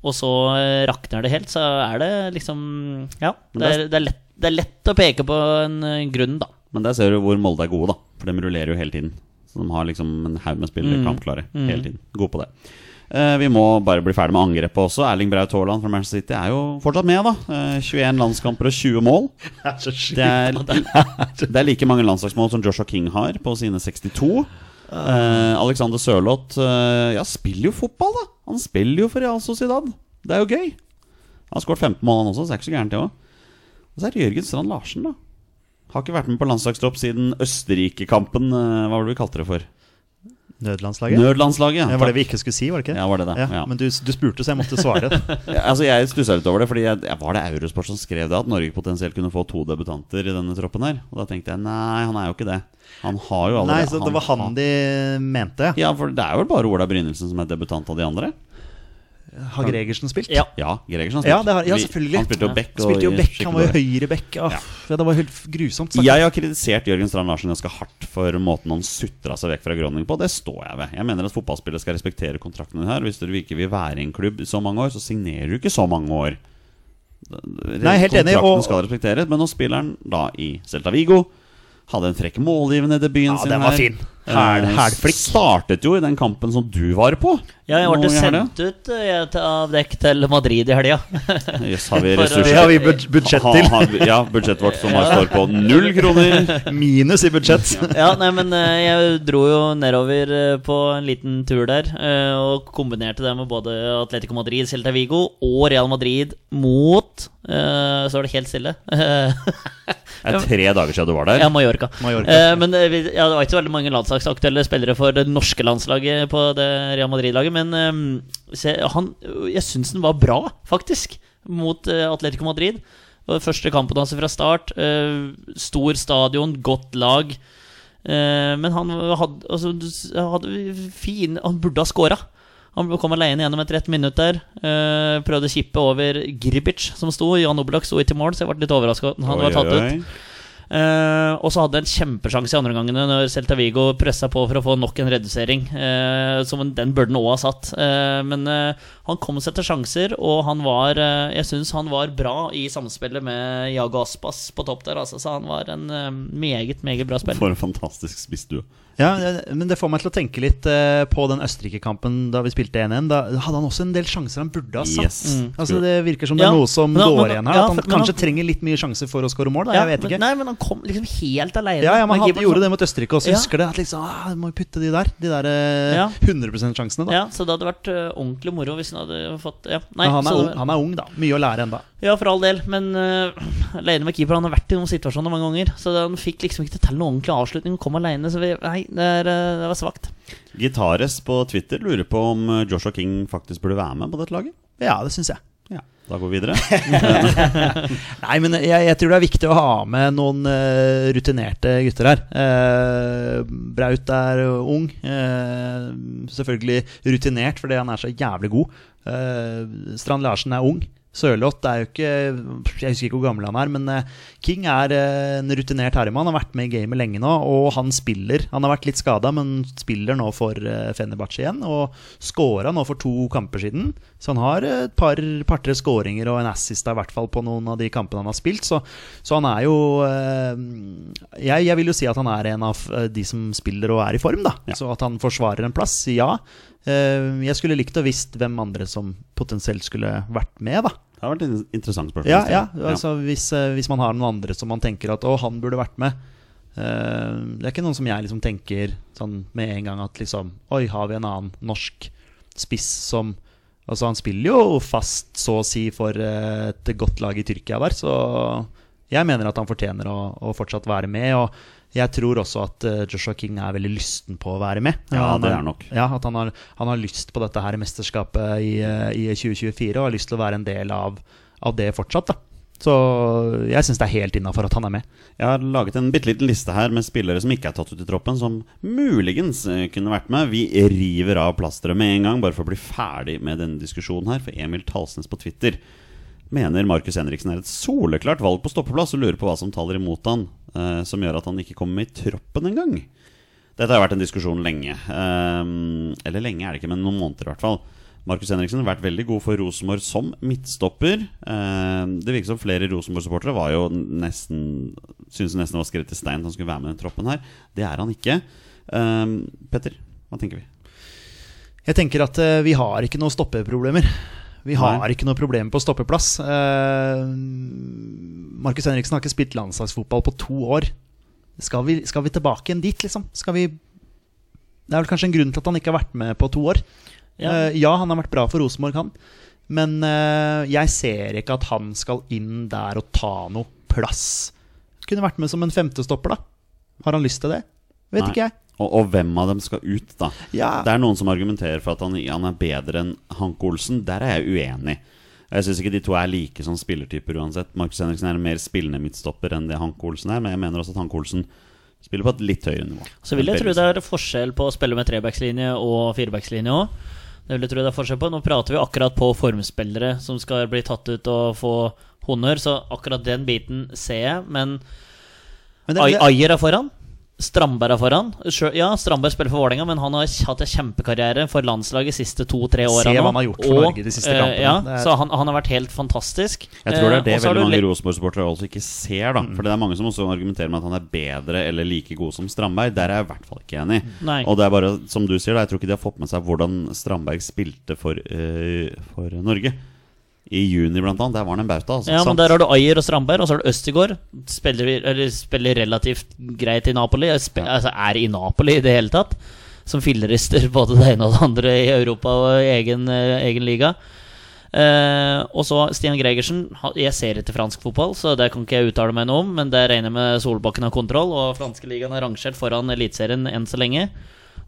og så eh, rakner det helt, så er det liksom Ja. Det er, det er, lett, det er lett å peke på en en grunn, da. Men der ser du hvor Molde er gode, da. For de rullerer jo hele tiden. Så de har liksom en haug med spillere kampklare hele tiden. Gode på det. Eh, vi må bare bli ferdig med angrepet også. Erling Braut Haaland fra Manchester City er jo fortsatt med, da. Eh, 21 landskamper og 20 mål. [laughs] Det er. Det er, det er like mange landslagsmål som Joshua King har på sine 62. Eh, Alexander Sørloth eh, ja, spiller jo fotball, da. Han spiller jo for Real Sociedad. Det er jo gøy. Han har skåret 15 mål, han også, så det er ikke så gærent, det òg. Og så er det Jørgen Strand Larsen, da. Har ikke vært med på landslagstropp siden Østerrike-kampen. eh, hva var det vi kalte det for? Nødlandslaget? Nødlandslaget. Ja, var det vi ikke skulle si, var det ikke? Ja, var det det? Ja, Ja. Men du, du spurte, så jeg måtte svare. [laughs] Ja, altså Jeg stussa litt over det, Fordi jeg, var det Eurosport som skrev det at Norge potensielt kunne få to debutanter i denne troppen her. Og da tenkte jeg nei, han er jo ikke det. Han har jo allerede Nei, så det var han de mente. Ja, for det er vel bare Ola Brynildsen som er debutant av de andre? Har Gregersen spilt? Ja. Ja, Gregersen har Ja, det har, ja selvfølgelig. Han spilte jo back. og Spilte jo back, Han var jo høyreback. høyre back. Ja, Ja. ja, det var helt grusomt. Sagt. Jeg har kritisert Jørgen Strand Larsen ganske hardt for måten han sutra seg vekk fra Groningen på. Det står jeg ved. Jeg mener at fotballspillere skal respektere kontraktene her. Hvis du ikke vil være i en klubb i så mange år, så signerer du ikke så mange år. Nei, helt enig, Kontrakten og- skal respekteres, men nå spiller han da i Celta Vigo. Hadde en frekk målgivende debuten Ja, sin den var her. fin. Eh, hælflikk. Startet jo i den kampen som du var på. Ja, jeg ble sendt ut eh, jeg, av dekk til Madrid i helga. [laughs] Yes, har vi ressurser? Det har vi budsjett til. ha- ja, budsjettet vårt som står på null kroner. [laughs] Minus i budsjett. ja, nei, men eh, jeg dro jo nedover på en liten tur der, og kombinerte det med både Atletico Madrid, Celta Vigo og Real Madrid mot eh, Så var det helt stille. [laughs] Det er tre dager siden du var der. Ja, Mallorca. Mallorca. Eh, men ja, det var ikke så veldig mange landslagsaktuelle spillere for det norske landslaget på det Real Madrid-laget, men eh, se, han, jeg syns den var bra, faktisk, mot eh, Atletico Madrid. Og første kampen hans fra start. eh, stor stadion, godt lag. Eh, men han hadde, altså, hadde fin Han burde ha scora. Han kom alene gjennom etter ett minutt der. prøvde å kippe over Gribic, som sto. Jan Oblak sto ikke i mål, så jeg ble litt overraska. Han var Oi, tatt oi, ut. Eh, og så hadde en kjempesjanse i andre gangene når Celta Vigo pressa på for å få nok en redusering. eh, som den burde han òg ha satt. Eh, men eh, han kom seg til sjanser, og han var eh, Jeg syns han var bra i samspillet med Jago Aspas på topp der. Altså, så han var en eh, meget, meget bra spiller. For en fantastisk spissdue. Ja, men det får meg til å tenke litt eh, på den Østerrike-kampen da vi spilte 1-1. Da hadde han også en del sjanser han burde ha satt. Yes. Mm. Altså Det virker som det Ja, er noe som men går men igjen her. ja, At han for- kanskje han- trenger litt mye sjanser for å skåre mål. Da. Ja, Jeg vet men, ikke. Nei, men han kom liksom helt alene. Ja, ja, men han gjorde det mot Østerrike også. Ja. Husker det? At liksom, ah, må jo putte de der. De der eh, Ja. 100% sjansene, da. Ja, så det hadde vært eh, ordentlig moro hvis han hadde fått Ja, nei, han, er så- ung, han er ung, da. Mye å lære ennå. Ja, for all del, men uh, [clears throat] alene med keeper Han har vært i noen situasjoner mange ganger. Så han fikk liksom ikke til noen ordentlig avslutning. Kom alene, så vi, nei, det, er, eh, det var svakt. Gitares på Twitter lurer på om eh, Joshua King faktisk burde være med på dette laget. Ja, det syns jeg. Ja, Da går vi videre. [laughs] Nei, men jeg, jeg tror det er viktig å ha med noen uh, rutinerte gutter her. Uh, Braut er ung. Uh, selvfølgelig rutinert fordi han er så jævlig god. Eh, Strand Larsen er ung. Sørloth er jo ikke Jeg husker ikke hvor gammel han er, men eh, King er eh, en rutinert herremann. Han har vært med i gamet lenge nå, og han spiller. Han har vært litt skada, men spiller nå for uh, Fenerbahçe igjen. Og scora nå for to kamper siden. Så han har et par, par-tre skåringer og en assist i hvert fall på noen av de kampene han har spilt. Så, så han er jo eh, jeg, jeg vil jo si at han er en av eh, de som spiller og er i form, da. Ja. Så at han forsvarer en plass, ja. Eh, jeg skulle likt å visst hvem andre som potensielt skulle vært med, da. Det har vært et interessant spørsmål. Ja, ja, altså hvis, eh, hvis man har noen andre som man tenker at å, han burde vært med. Eh, det er ikke noen som jeg liksom tenker sånn med en gang at liksom Oi, har vi en annen norsk spiss som Altså, han spiller jo fast, så å si, for eh, et godt lag i Tyrkia der, så jeg mener at han fortjener å, å fortsatt være med. Og jeg tror også at eh, Joshua King er veldig lysten på å være med. Ja, Han det er nok. Ja, At han har, han har lyst på dette her mesterskapet i, eh, i 2024 og har lyst til å være en del av, av det fortsatt. da Så jeg syns det er helt innafor at han er med. Jeg har laget en bitte liten liste her med spillere som ikke er tatt ut i troppen, som muligens eh, kunne vært med. Vi river av plasteret med en gang, bare for å bli ferdig med denne diskusjonen her. For Emil Talsnes på Twitter mener Markus Henriksen er et soleklart valg på stoppeplass, og lurer på hva som taler imot han, eh, som gjør at han ikke kommer med i troppen engang. Dette har vært en diskusjon lenge. Eh, eller lenge er det ikke, men noen måneder i hvert fall. Markus Henriksen har vært veldig god for Rosenborg som midtstopper. Eh, det virker som flere Rosenborg-supportere var jo nesten Syntes nesten det var skrevet i stein at han skulle være med i den troppen her. Det er han ikke. Ehm, Petter, hva tenker vi? Jeg tenker at eh, vi har ikke noen stoppeproblemer. Vi har Nei. ikke noe problem på stoppeplass. Eh, Markus Henriksen har ikke spilt landslagsfotball på to år. Skal vi, skal vi tilbake igjen dit, liksom? Skal vi Det er vel kanskje en grunn til at han ikke har vært med på to år. Ja. Eh, ja, han har vært bra for Rosenborg, han. Men eh, jeg ser ikke at han skal inn der og ta noe plass. Kunne vært med som en femtestopper, da. Har han lyst til det? Vet Nei. ikke jeg. Og, og hvem av dem skal ut, da? Ja. Det er noen som argumenterer for at han, han er bedre enn Hanke Olsen. Der er jeg uenig. Jeg syns ikke de to er like som spillertyper uansett. Markus Henriksen er en mer spillende midtstopper enn det Hanke Olsen er, men jeg mener også at Hanke Olsen spiller på et litt høyere nivå. Så vil jeg tro det er forskjell på å spille med trebackslinje og firebackslinje òg. Det vil jeg tro det er forskjell på. Nå prater vi akkurat på formspillere som skal bli tatt ut og få honnør, så akkurat den biten ser jeg. Men Men det, det, Ayer er foran. Strandberg er foran. Ja, Strandberg spiller for Vålerenga, men han har hatt en kjempekarriere for landslaget de siste to-tre åra. Se hva han har gjort for Norge de siste eh, kampene. Ja, er- så han, han har vært helt fantastisk. Jeg tror det Eh, er det og veldig mange Rosenborg-supportere også ikke ser. da For det er mange som også argumenterer med at han er bedre eller like god som Strandberg. Der er jeg i hvert fall ikke enig. Nei. Og det er bare, som du sier, da, jeg tror ikke de har fått med seg hvordan Strandberg spilte for, uh, for Norge. I juni, blant annet. Der var han en bauta. Altså. Ja, men Der har du Ayer og Strandberg, og så har du Østigård. Spiller, eller, spiller relativt greit i Napoli. Sp altså er i Napoli i det hele tatt. Som fillerister [laughs] både det ene og det andre i Europa og i egen, eh, egen liga. Eh, og så Stian Gregersen. Jeg ser ikke fransk fotball, så det kan ikke jeg uttale meg noe om. Men det regner jeg med Solbakken har kontroll, og franske ligaen er rangert foran Eliteserien enn så lenge.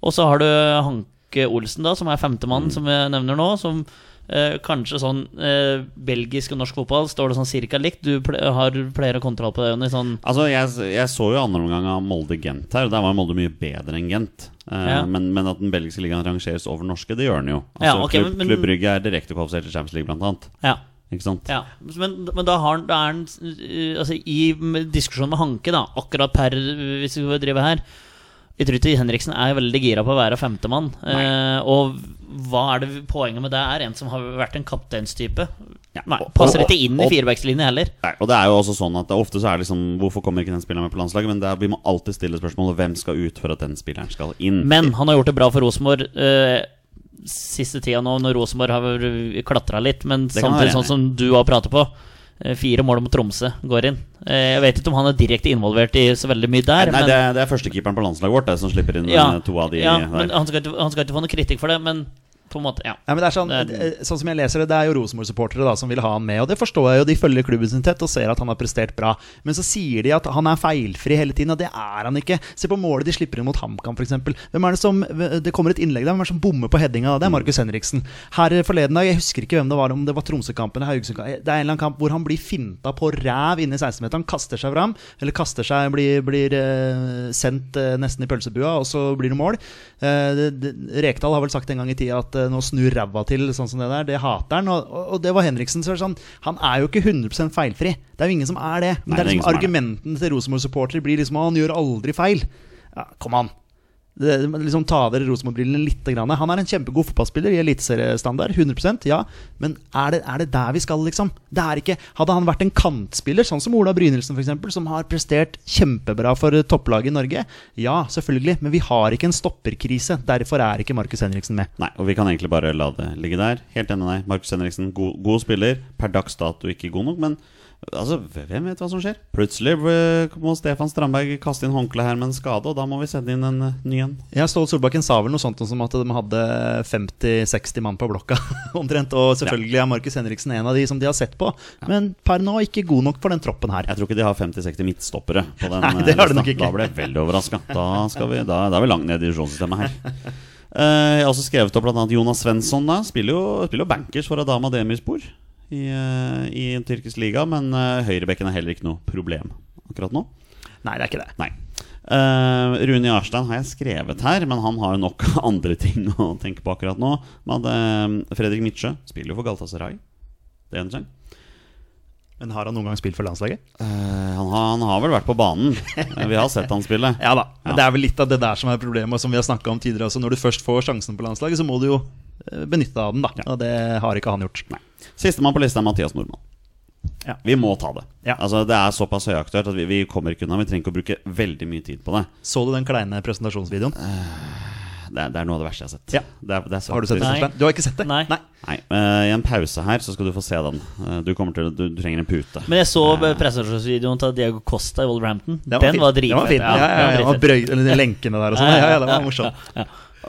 Og så har du Hanke Olsen, da, som er femtemann, som jeg nevner nå. Som eh, kanskje sånn eh, belgisk og norsk fotball står det sånn cirka likt. Du ple har pleier å kontroll på det, Jonny. Sånn Altså, jeg, jeg så jo andre omgang av Molde-Gent her, og der var Molde mye bedre enn Gent. Eh, Ja. men, men at den belgiske ligaen rangeres over norske, det gjør den jo. Altså, Ja, okay, Klubb, men- Klubb Brygge er direkte kvalifisert til Champions League, blant annet. Ja. Ja. Men, men da har han, han eh, Altså, i diskusjonen med Hanke, da, akkurat per Hvis vi driver her Jeg tror ikke Henriksen er veldig gira på å være femtemann. Eh, og hva er det poenget med det er? En som har vært en kapteinstype. Ja, Nei, passer ikke inn i firebackslinja heller. Nei, og det er jo også sånn at det, Ofte så er det liksom Hvorfor kommer ikke den spilleren med på landslaget? Men det er, vi må alltid stille spørsmålet hvem skal ut for at den spilleren skal inn. Men han har gjort det bra for Rosenborg eh, siste tida nå, når Rosenborg har klatra litt. Men samtidig sånn som du har pratet på. Eh, Fire mål mot Tromsø går inn. Eh, Jeg vet ikke om han er direkte involvert i så veldig mye der. Nei, men, det, er- det er førstekeeperen på landslaget vårt det, som slipper inn ja, eh, to av de ja, der. men han skal, ikke, han skal ikke få noe kritikk for det, men på en måte, ja. Ja, men det er sånn, Det eh, sånn som jeg leser det, det er jo Rosenborg-supportere som vil ha han med. Og det forstår jeg jo, de følger klubben sin tett og ser at han har prestert bra. Men så sier de at han er feilfri hele tiden, og det er han ikke. Se på målet de slipper inn mot HamKam, f.eks. Hvem er det som Det kommer et innlegg der, hvem er det som bommer på headinga? Det er Markus Henriksen. Her forleden dag, jeg husker ikke hvem det var, om det var Tromsø-kampen eller Haugesund-kampen. Det er en eller annen kamp hvor han blir finta på ræv inne i 16-meteren, kaster seg fram, eller kaster seg, blir, blir eh, sendt eh, nesten i pølsebua, og så blir det mål. Eh, Rekdal har vel sagt en gang i tida at eh, nå snur ræva til, sånn som det der. Det hater han. Og, og, og det var Henriksen. Så er sånn, han er jo ikke 100% feilfri. Det er jo ingen som er det. Men Nei, det er liksom Argumenten argumentene til Rosenborg-supportere blir liksom han gjør aldri feil. Ja, kom an. Liksom Ta av dere Rosenborg-brillene litt. Han er en kjempegod fotballspiller i eliteseriestandard. 100% ja. Men er det, er det der vi skal, liksom? Det er ikke Hadde han vært en kantspiller, sånn som Ola Brynildsen f.eks., som har prestert kjempebra for eh, topplaget i Norge, ja, selvfølgelig. Men vi har ikke en stopperkrise. Derfor er ikke Markus Henriksen med. Nei, og vi kan egentlig bare la det ligge der. Helt enig med deg. Markus Henriksen, god, god spiller. Per dags dato ikke god nok, men altså, hvem vet hva som skjer? Plutselig eh, må Stefan Strandberg kaste inn håndkleet her med en skade, og da må vi sende inn en eh, ny en. Ja, Ståle Solbakken sa vel noe sånt som at de hadde 50-60 mann på blokka. [laughs] omtrent Og selvfølgelig er Markus Henriksen en av de som de har sett på. Men per nå ikke god nok for den troppen her. Jeg tror ikke de har 50-60 midtstoppere på den. [laughs] Nei, eh, det har de nok ikke. Da ble jeg veldig overraska. Da, vi- da, da er vi langt ned i divisjonssystemet her. Jeg har også skrevet opp bl.a. Jonas Svensson. da Spiller jo, spiller jo bankers for Adama Demirspor i, eh, i en tyrkisk liga, men uh, høyrebekken er heller ikke noe problem akkurat nå. Nei, det er ikke det. Nei. Uh, Rune Jarstein har jeg skrevet her, men han har jo nok [laughs] andre ting å tenke på akkurat nå. Men uh, Fredrik Mitsjø spiller jo for Galtasaray. Det er en ting. Men har han noen gang spilt for landslaget? Uh, han, har, han har vel vært på banen. Eh, Vi har sett han spille. [laughs] Ja da. Men Ja. det er vel litt av det der som er problemet, og som vi har snakka om tidligere. Altså, når du først får sjansen på landslaget, så må du jo eh, benytte deg av den, da. Og det har ikke han gjort. Nei. Sistemann på lista er Mathias Nordmann. Ja. Vi må ta det. Ja. Altså, det er såpass høyaktuelt at vi, vi kommer ikke unna. Vi trenger ikke å bruke veldig mye tid på det. Så du den kleine presentasjonsvideoen? Det er, det er noe av det verste jeg har sett. Ja. Det er, det er Har du sett det? Nei. Du har ikke sett det? Nei. Nei, eh, I en pause her så skal du få se den. Uh, du, til, du, du trenger en pute. Men jeg så presentasjonsvideoen til Diego Costa i Wolverhampton. Den var Den fin. var Den var fin. Ja, ja, ja, den var ja, dritfett. brøy- lenkene der og sånn. Ja, ja, det var morsomt.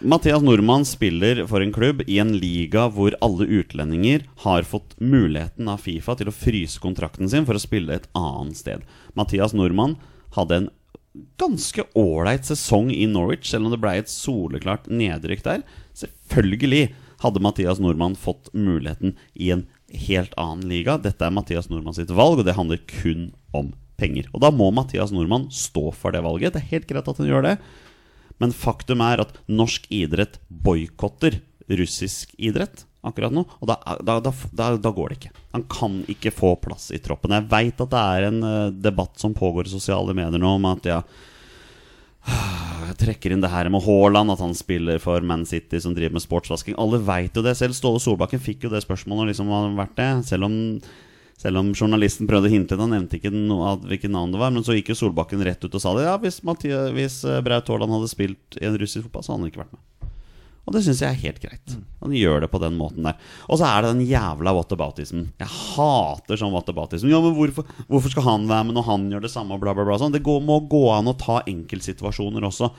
Mathias Nordmann spiller for en klubb i en liga hvor alle utlendinger har fått muligheten av Fifa til å fryse kontrakten sin for å spille et annet sted. Mathias Nordmann hadde en ganske ålreit sesong i Norwich, selv om det ble et soleklart nedrykk der. Selvfølgelig hadde Mathias Nordmann fått muligheten i en helt annen liga. Dette er Mathias Nordmann sitt valg, og det handler kun om penger. Og da må Mathias Nordmann stå for det valget. Det er helt greit at han gjør det. Men faktum er at norsk idrett boikotter russisk idrett akkurat nå. Og da, da, da, da, går det ikke. Han kan ikke få plass i troppen. Jeg veit at det er en eh, debatt som pågår i sosiale medier nå om at ja jeg trekker inn det her med Haaland, at han spiller for Man City, som driver med sportsvasking. Alle veit jo det. Selv Ståle Solbakken fikk jo det spørsmålet. Liksom, Selv om, selv om journalisten prøvde å hinte han nevnte ikke noe hvilket navn det var. Men så gikk jo Solbakken rett ut og sa det. Ja, hvis, Mathias, hvis eh, Braut Haaland hadde spilt i en russisk fotball, så hadde han ikke vært med. Og det syns jeg er helt greit. Han gjør det på den måten der. Og så er det den jævla whataboutismen. Jeg hater sånn whataboutism. Ja, men hvorfor, hvorfor skal han være med når han gjør det samme, bla, bla, bla. Sånn. Det går, må gå an å ta enkeltsituasjoner også.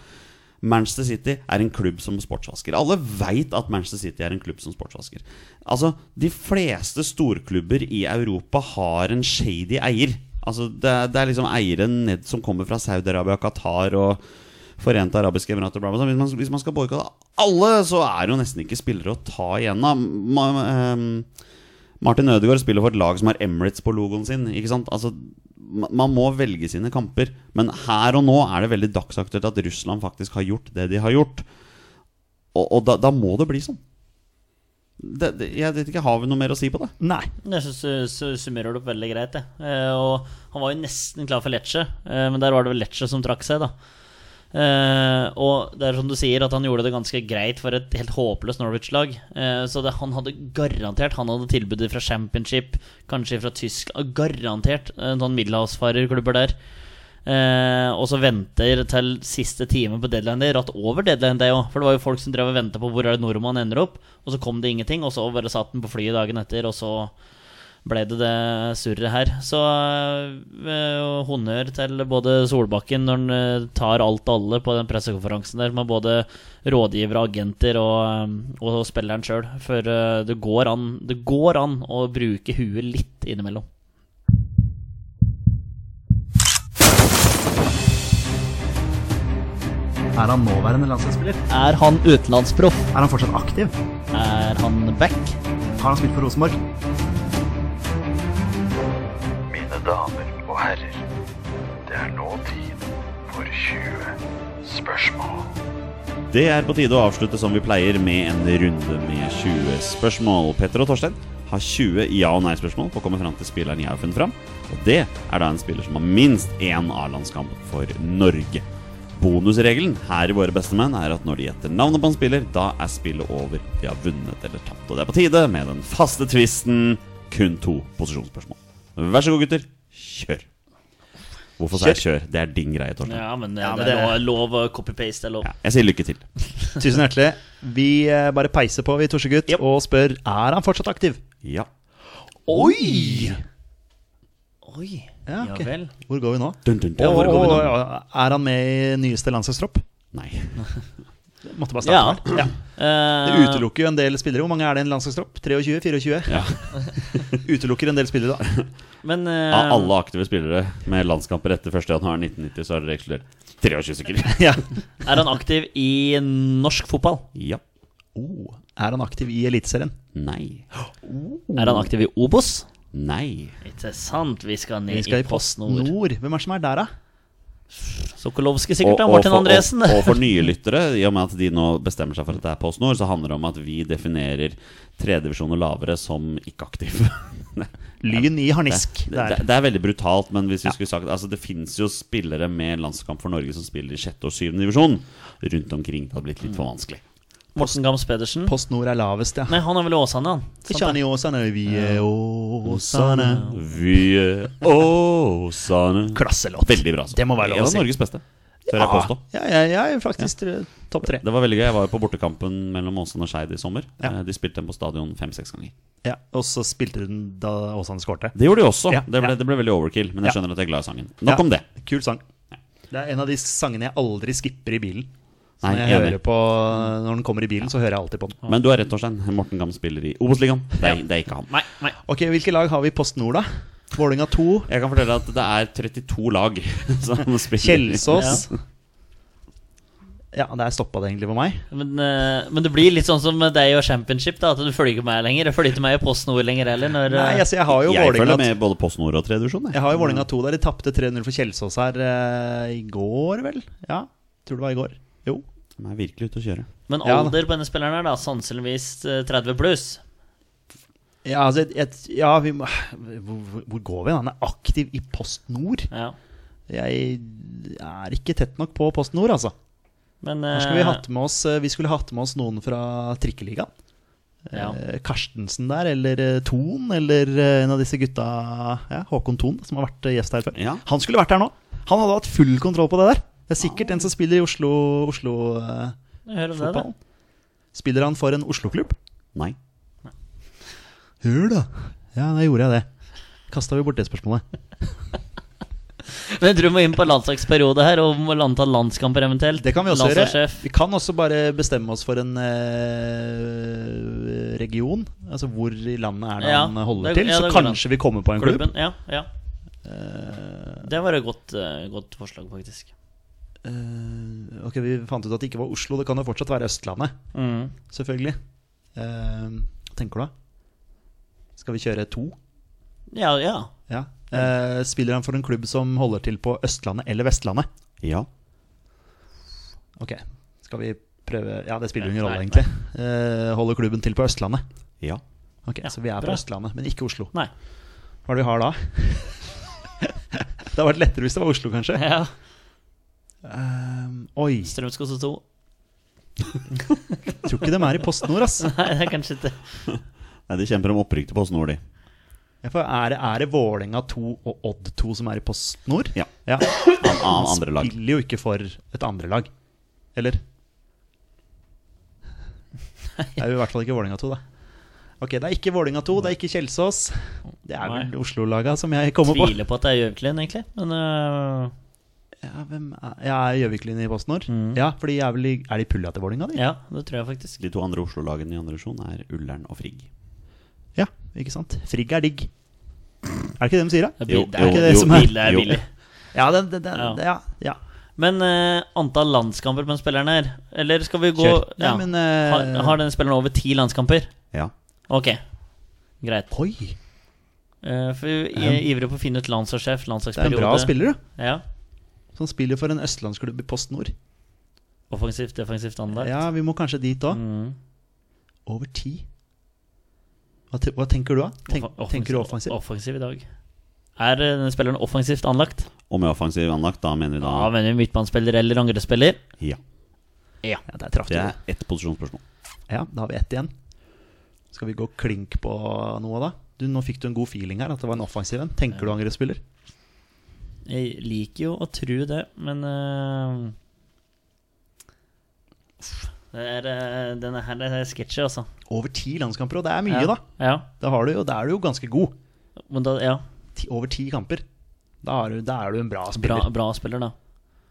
Manchester City er en klubb som sportsvasker. Alle veit at Manchester City er en klubb som sportsvasker. Altså, De fleste storklubber i Europa har en shady eier. Altså, Det, det er liksom eiere ned som kommer fra Saudi-Arabia, Qatar og Forente arabiske emirater. Bla, bla, bla. Hvis, man, skal boikotte alle, så er det jo nesten ikke spillere å ta igjen. av. Ehm, Martin Ødegaard spiller for et lag som har Emirates på logoen sin. Ikke sant? Altså, man må velge sine kamper. Men her og nå er det veldig dagsaktuelt at Russland faktisk har gjort det de har gjort. Og, og da, da må det bli sånn. Det, det, jeg vet ikke, Har vi noe mer å si på det? Nei. Jeg syns du su- summerer det opp veldig greit. Det. Eh, og han var jo nesten klar for Lecce, eh, men der var det vel Lecce som trakk seg, da. Eh, og det er som du sier, at han gjorde det ganske greit for et helt håpløst Norwich-lag. Eh, så det, han hadde garantert Han hadde tilbudet fra Championship, kanskje fra Tyskland Garantert en sånn middelhavsfarerklubber der. Eh, og så venter til siste time på deadline day. Ratt over deadline day òg. For det var jo folk som drev og venta på hvor er det nordmann ender opp. Og så kom det ingenting, og så bare satt den på flyet dagen etter, og så ble det det surret her. Så øh, honnør til både Solbakken når han øh, tar alt og alle på den pressekonferansen der, med både rådgivere, agenter og, øh, og spilleren sjøl. For det, går an, det går an å bruke huet litt innimellom. Er han nåværende landslagsspiller? Er han utenlandsproff? Er han fortsatt aktiv? Er han back? Har han spilt for Rosenborg? Damer og herrer, det er nå tid for 20 spørsmål. Det er på tide å avslutte som vi pleier, med en runde med 20 spørsmål. Petter og Torstein har 20 ja- og nei-spørsmål på å komme fram til spilleren jeg har funnet fram. Og det er da en spiller som har minst én A-landskamp for Norge. Bonusregelen her i Våre bestemenn er at når de gjetter navnet på en spiller, da er spillet over. De har vunnet eller tapt. Og det er på tide med den faste tvisten kun to posisjonsspørsmål. Vær så god, gutter. Kjør. Hvorfor sa jeg kjør? Det er din greie, Torstein. Ja, men, Ja, det, men er det- lov, lov å copy-paste. er. Ja, jeg sier lykke til. [laughs] Tusen hjertelig. Vi eh, bare peiser på, vi, Torsegutt, Yep. og spør er han fortsatt aktiv. Ja. Oi! Oi, Ja, ja vel. Hvor går vi nå? Dun, dun, dun. Og, går vi nå? er han med i nyeste landslagstropp? Nei. [laughs] Måtte bare Ja. starte der. Ja. Eh, Det utelukker jo en del spillere. Hvor mange er det i en landslagstropp? 23? 24? Ja. [laughs] Utelukker en del spillere, da. Men uh, Av alle aktive spillere med landskamper etter 1.1.1990, så har dere ekskludert 23 stykker. [laughs] ja. er han aktiv i norsk fotball? Ja. oh. Er han aktiv i Eliteserien? Nei. Er han aktiv i Obos? Nei. Ikke sant, vi skal ned Vi skal i i Post PostNord. Nord. Hvem er det som er der, da? Sokolovskij sikkert, da. Martin Andresen. og, og for [laughs] nye lyttere, i og med at de nå bestemmer seg for at det er PostNord, så handler det om at vi definerer tredjedivisjon og lavere som ikke-aktiv. [laughs] Lyn i harnisk. Det, det, det er veldig brutalt, men hvis vi Ja. skulle sagt Altså det fins jo spillere med landskamp for Norge som spiller i sjette og syvende divisjon rundt omkring. Det hadde blitt litt for vanskelig. Morten Gams Pedersen. Post Nord er lavest, ja. Nei, han er vel i Åsane, han. Sant Ikke han i Åsane. Vi er Åsane. Vi er Åsane Klasselåt. Veldig bra. Så. Det må være lov En å av si. Norges beste, tør jeg påstå. Ja, ja, er faktisk ja. topp tre. Det var veldig gøy. Jeg var jo på bortekampen mellom Åsane og Skeid i sommer. Ja. Eh, De spilte den på stadion fem-seks ganger. Ja, og så spilte den da Åsane skårte. Det gjorde de også. Ja, det, ble, det ble veldig overkill, men jeg skjønner at jeg er glad i sangen. Nok Ja. om det. Kul sang. Det er en av de sangene jeg aldri skipper i bilen. Så Nei, når jeg enig. hører på Når den kommer i bilen, så hører jeg alltid på den. Men du har rett, Torstein. Morten Gam spiller i Obos-ligaen. Det, er- det er ikke han. Nei, nei. Ok, Hvilke lag har vi i Post Nord, da? Vålinga 2. Jeg kan fortelle at det er 32 lag [laughs] som [laughs] spiller. Kjelsås. Ja, der stoppa det egentlig for meg. Men, eh, men det blir litt sånn som deg og Championship, da. At du følger ikke meg lenger. Jeg følger ikke meg i Post Nord lenger heller. Når, Nei, eh, altså, jeg har jo Jeg følger Vålinga med både Post Nord og 3. divisjon jeg. Jeg har jo Vålinga 2 der. De tapte 3-0 for Kjelsås her eh, i går, vel? Ja, tror det var i går. Jo. De er virkelig ute å kjøre. men Ja, alder på denne spilleren er da sannsynligvis eh, 30 pluss. Ja, altså, et, et, ja vi må, hvor, hvor- går vi? Han er aktiv i Post Nord. Ja. Jeg er ikke tett nok på Post Nord, altså. Men skulle vi, eh, hatt med oss, eh, vi skulle hatt med oss noen fra Trikkeligaen. Ja. Eh, Karstensen der, eller eh, Thon, eller eh, en av disse gutta ja, Håkon Thon, som har vært eh, gjest her før. Ja. Han skulle vært her nå. Han hadde hatt full kontroll på det der. Det er sikkert en som spiller i Oslo, Oslo eh, jeg det, fotball. Spiller han for en Oslo-klubb? Nei. Hør, da. Ja, da gjorde jeg det. Kasta vi bort det spørsmålet. [laughs] Men jeg tror vi må inn på landslagsperiode her, og må anta landskamper eventuelt. Det kan vi også gjøre. Vi kan også bare bestemme oss for en eh, region. Altså hvor i landet er det Ja, han holder det- til. ja, så kanskje vi kommer på en klubb. Ja, ja. Uh, Det var et godt, uh, godt forslag, faktisk. Eh, ok, Vi fant ut at det ikke var Oslo. Det kan jo fortsatt være Østlandet. Mm. Selvfølgelig. Uh, hva tenker du da? Skal vi kjøre to? Ja, ja. Ja. Uh, spiller han for en klubb som holder til på Østlandet eller Vestlandet? Ja. Ok, skal vi prøve Ja, det spiller ingen rolle, egentlig. Uh, holder klubben til på Østlandet? Ja. Ok, Så vi er på. Østlandet, men ikke Oslo. Nei. Hva er det vi har da? [laughs] det hadde vært lettere hvis det var Oslo, kanskje. Ja. Ehm, oi, Strømskose 2. [laughs] tror ikke de er i Post Nord, ass. [laughs] Nei, det er kanskje ikke Nei, De kjemper om opprykk til Post Nord, de. Ja, for er det, er det Vålerenga 2 og Odd 2 som er i Post Nord? Ja. ja. An, an, andre lag. Spiller jo ikke for et andre lag. Eller? Det er jo i hvert fall ikke Vålerenga 2, da. Ok, det er ikke Vålinga 2, det er ikke Kjelsås. Det er vel Oslo-laga som jeg kommer på. Tviler på at det er Gjøviklin, egentlig. Men øh, Ja, hvem er, Jeg er Gjøvik-linje i Postnord. Mm. Ja, for de er vel i, er de pulla til Vålinga, de? ja, det tror jeg faktisk. De to andre Oslo-lagene i andre divisjon er Ullern og Frigg. Ja, ikke sant? Frigg er digg. Er det ikke det de sier, da? Det er, Jo, det er ikke det jo, som er jo, billig. Er billig. Ja, det, den, den, Ja. ja. ja. Men uh, antall landskamper på den spilleren her Eller skal vi gå Kjør. ja. Nei, men uh, har, har den spilleren over ti landskamper? Ja. Ok, greit. Oi, Uh, for vi er ivrig på å finne ut landslagssjef, det er en bra spiller, du. Ja. Som spiller for en østlandsklubb i Post Nord. Offensivt, defensivt anlagt. Ja, vi må kanskje dit òg. Mm. Over ti. Hva, te- hva tenker du, da? Tenk, Offensiv- tenker du offensiv? Offensiv i dag. Er eh, spilleren offensivt anlagt? Og med offensiv anlagt, da mener vi da Ja, mener vi midtbanespiller eller angrepsspiller? Ja. Ja, der traff du. Det er ett posisjonsspørsmål. Ja, da har vi ett igjen. Skal vi gå klink på noe, da? Du, Nå fikk du en god feeling her, at det var en offensiv en. Tenker du angrepsspiller? Jeg liker jo å tro det, men uh, det er, eh, Denne her det er sketsjy, altså. Over ti landskamper, og det er mye, ja. da. Ja. Da, har du jo, da er du jo ganske god. Men da, ja. Ti, over ti kamper. Da, er, du, da er du en bra Bra, spiller. bra spiller, da.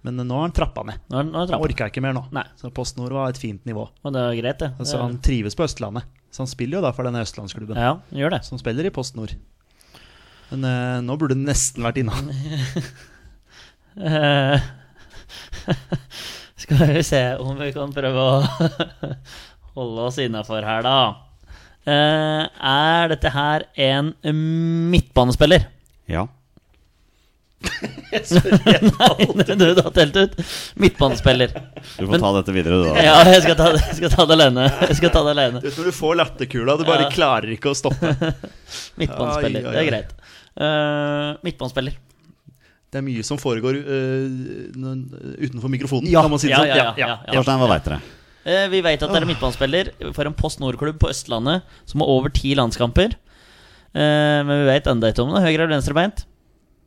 Men nå har han trappa ned. Nå nå er Han orker orka ikke mer nå. Nei. Så Post Nord var et fint nivå. Og det var greit, det. Altså, han trives på Østlandet. Så han spiller jo da for denne østlandsklubben. ja, gjør det. Som spiller i Post Nord. Men uh, nå burde du nesten vært innom. Eh, [laughs] skal vi se om vi kan prøve å [laughs] holde oss innafor her, da. Uh, er dette her en midtbanespiller? Ja. [laughs] Nei, du har telt ut. Midtbanespiller. Du får ta dette videre, du, da. Ja, jeg skal ta det, jeg skal ta det alene. Jeg skal ta det alene. Du vet når du får latterkula, du bare Ja. klarer ikke å stoppe. Midtbanespiller. Ai, ai, Det er ai. greit. Eh, midtbanespiller. Det er mye som foregår uh, utenfor mikrofonen. Ja, kan man si det Ja, sånn. ja, ja. ja, ja. Torstein, hva veit dere? Eh, vi vet at det er en midtbanespiller for en Post Nord-klubb på Østlandet som har over ti landskamper. Eh, men vi vet enda ikke om det er høyre- eller venstrebeint.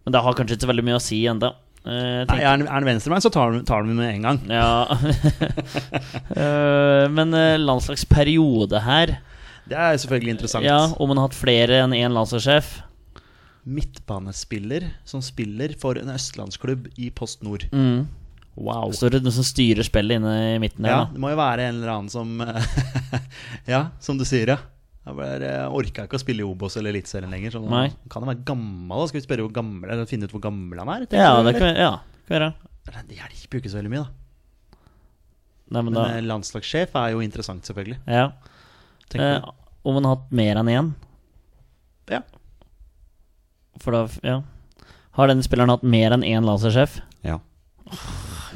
Men det har kanskje ikke så veldig mye å si enda. Eh, Nei, er han, venstrebeint venstrebein, så tar han, med en gang. ja. [laughs] Eh, men landslagsperiode her Det er selvfølgelig interessant. Ja, Om man har hatt flere enn én landslagssjef. Midtbanespiller som spiller for en østlandsklubb i Post Nord. Mm. Wow. Står det noen som styrer spillet inne i midten der, Ja, det må jo være en eller annen som [laughs] Ja, som du sier, ja. Jeg bare orka ikke å spille i Obos eller Eliteserien lenger. Så Nei. kan han være gammel? da? Skal vi spørre hvor gammel, eller finne ut hvor gammel han er? Ja, det kan, ja, det kan være. Det hjelper jo ikke så veldig mye, da. Nei, men Men da eh, landslagssjef er jo interessant, selvfølgelig. Ja. Eh, om han har hatt mer enn én? Ja. For da Ja. Har denne spilleren hatt mer enn én lasersjef? Ja.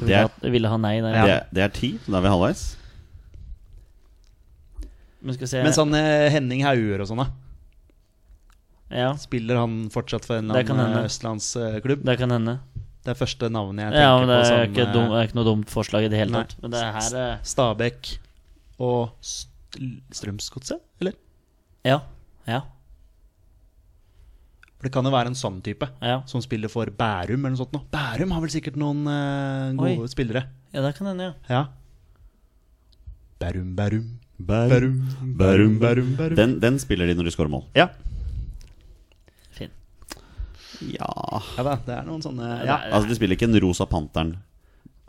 Det er- ville ha- ville ha nei der. Det, er- det er ti, så da er vi halvveis. Men skal vi se Men sånn eh, Henning Hauger og sånn, da. Ja, Spiller han fortsatt for en eller annen eh, østlandsklubb? det kan hende. Det er første navnet jeg tenker Ja, men det på er, som ikke eh, dum, det er ikke noe dumt forslag i det hele tatt. Men det er her er... Stabæk og St- Strømsgodset, eller? Ja. Ja. For det kan jo være en sånn type Ja, som spiller for Bærum eller noe sånt. Nå. Bærum har vel sikkert noen eh, gode Oi. spillere. ja det kan hende, ja. Ja. Bærum, Bærum. Bærum, Bærum, Bærum, Bærum. Den, den spiller de når de scorer mål. Ja. Fin. Ja ja da, det er noen sånne Ja, Altså, de spiller ikke en Rosa Panteren,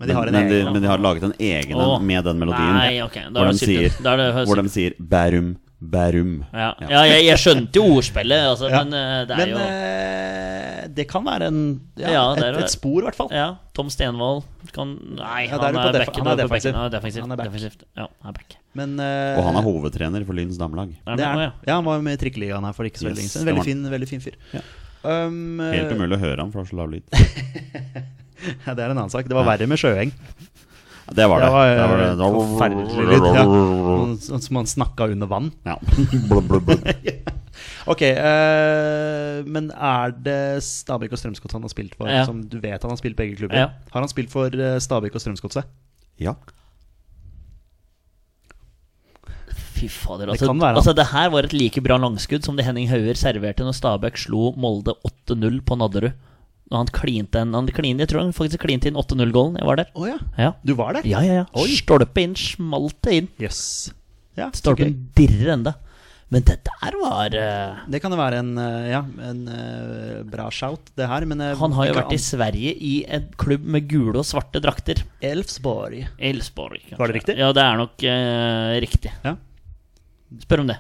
men de har en men, de, egen. men de har laget en egen en med den melodien. Nei, ok. Da hvor er de sier, Da er det hvor de sier Bærum, Bærum. Ja, ja jeg, jeg skjønte jo ordspillet, altså, Ja. men uh, det er Men jo uh, det kan være en ja, Ja, et, et spor, i hvert fall. Ja, Tom Stenvold kan Nei, Ja, er han er, backen, han er defensiv. Han er defensivt. Han er defensiv. Ja, han er back. Men uh, Og han er hovedtrener for Lyns damelag. Det er, han han. ja. han var med i Trikkeligaen her for ikke så veldig Yes, lenge siden. Veldig fin, veldig fin fyr. Ja. Um, Helt umulig å høre han, for det er så lav lyd. [laughs] ja, det er en annen sak. Det var verre med Sjøeng. Det var det. Det var, Det var det. var forferdelig lyd. Ja. Sånn som han snakka under vann. [laughs] Ja. Ok, uh, men er det Stabæk og Strømsgodset han har spilt for? Ja. Som du vet han har spilt begge klubber? Ja. Har han spilt for eh, Stabæk og Strømsgodset? Ja. Fy fader. Det Altså, det, altså, det her var et like bra langskudd som det Henning Hauger serverte når Stabæk slo Molde 8-0 på Nadderud. Når han klinte en han klinte, Jeg tror han faktisk klinte inn 8-0-gålen. Jeg var der. Oh, ja. Ja. Du var der? ja, ja, ja. Oi. Stolpe inn, smalt det inn. Yes. Ja, Stolpen okay. Dirrer enda. Men det der var uh... Det kan jo være en, uh, ja, en uh, bra shout, det her. Men Han har jo vært i Sverige i en klubb med gule og svarte drakter. Elfsborg. Elfsborg. kanskje. Var det riktig? Ja, det er nok riktig. Ja. Spør om det.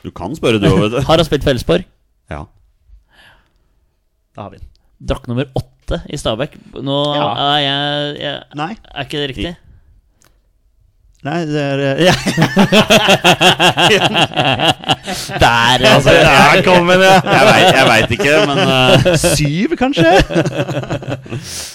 Du kan spørre, du òg, vet du. [laughs] Har han spilt for Elfsborg? Ja. Da har vi den. Drakk nummer åtte i Stabæk. Nå Ja. er jeg, jeg Nei. Er ikke det riktig? Nei, det er eh, [laughs] ja. [laughs] Der, altså! Der kom den, ja! Jeg veit, vet ikke, men uh, [laughs] Syv, kanskje? [laughs]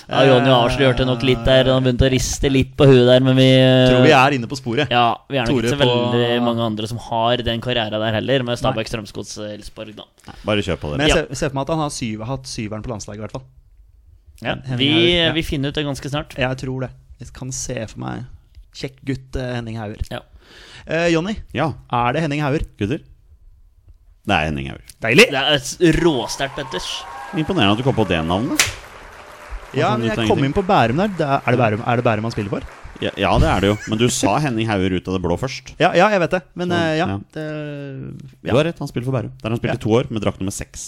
Ja, Jonny avslørte nok litt der. Han begynte å riste litt på huet der, men vi Tror vi er inne på sporet. Ja, vi er nok Tore ikke så på- veldig mange andre som har den karrieren der heller, med Stabæk, Strømsgods, Elsborg, da. bare kjør på Men det. jeg ser, ser for meg at han har syv, hatt syveren på landslaget, i hvert fall. Ja, vi, ja. vi finner ut det ganske snart. Jeg tror det. Jeg kan se for meg kjekk gutt eh, Henning Hauger. Ja. Eh, Jonny, Ja, er det Henning Hauger? gutter. Det er Henning Haug. Deilig! Det er råsterkt, Petters. Imponerende at du kom på det navnet. Ja, men jeg kom inn på Bærum der. Det er, er, det Bærum, er det Bærum han spiller for? Ja, ja, det er det jo. Men du sa Henning Hauger ut av det blå først. Ja, ja jeg vet det. Men Sånn, eh, ja, ja. det, Du har rett, han spiller for Bærum. Der han spilte Ja. i to år med drakt nummer seks.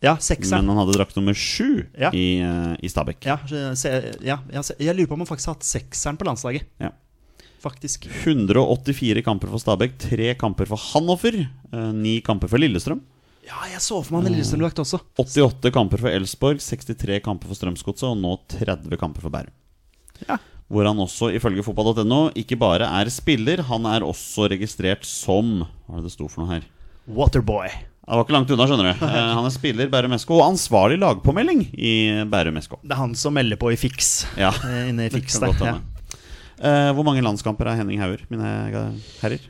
ja sekseren. Men han hadde drakt nummer sju Ja. i, eh, i Stabæk. Ja, ja, ja, jeg lurer på om han faktisk har hatt sekseren på landslaget. Ja. Faktisk. 184 kamper for Stabæk, tre kamper for Hanoffer, eh, ni kamper for Lillestrøm. Ja, jeg så for meg en Lillestrøm-drakt også. 88 kamper for Elsborg, 63 kamper for Strømsgodset og nå 30 kamper for Bærum. Ja. Hvor han også, ifølge fotball.no, ikke bare er spiller, han er også registrert som Hva er det det sto for noe her? Waterboy. Det var ikke langt unna, skjønner du. Eh, Han er spiller Bærum SK og ansvarlig lagpåmelding i Bærum SK. Det er han som melder på i Fiks. Ja, Eh, Inne i Fiks der. Ja. Eh, hvor mange landskamper er Henning Hauger, mine herrer?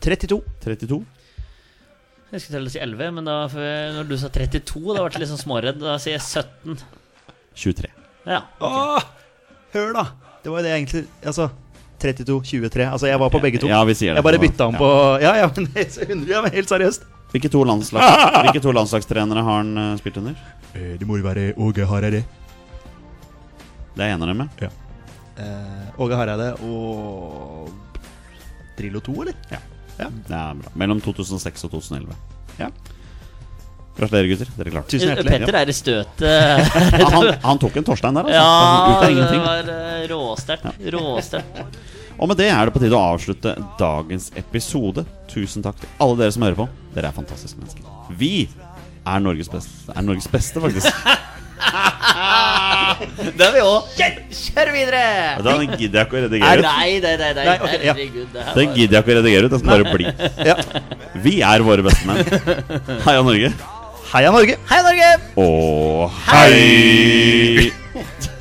32. 32? Jeg skulle til å si 11, men da, når du sa 32, da ble jeg litt sånn småredd. Da sier jeg 17. 23. Ja. Åh, hør, da! Det var jo det jeg egentlig Altså, 32, 23. Altså, jeg var på begge to. Ja, vi sier det. Jeg bare bytta om Ja. på Ja, ja, men det er 100, ja, men helt seriøst. Hvilke to, landslags, hvilke to landslagstrenere har han eh, spilt under? Det må jo være Åge Hareide. Det er en av dem, ja. Eh, Åge Hareide og Drillo 2, eller? Ja, Det er bra. Mellom 2006 og 2011. Ja. Gratulerer, gutter. Dere klarte det. Tusen hjertelig. Petter er i støtet. [laughs] Han, han tok en Torstein der, altså. Ja, Ut det ingenting. var eh, råsterkt. Råsterkt. Og med det er det på tide å avslutte dagens episode. Tusen takk til alle dere som hører på. Dere er fantastiske mennesker. Vi er Norges beste, er Norges beste faktisk. [laughs] [laughs] Det er vi òg. Kjør videre! Den gidder jeg ikke å redigere ut. Nei, nei, nei, nei. Nei, okay, ja. herregud. Den gidder jeg ikke å redigere ut. Den skal bare bli. Ja. Vi er våre beste menn. Heia [laughs] Norge. Heia Norge! Heia Norge! Og hei! [laughs]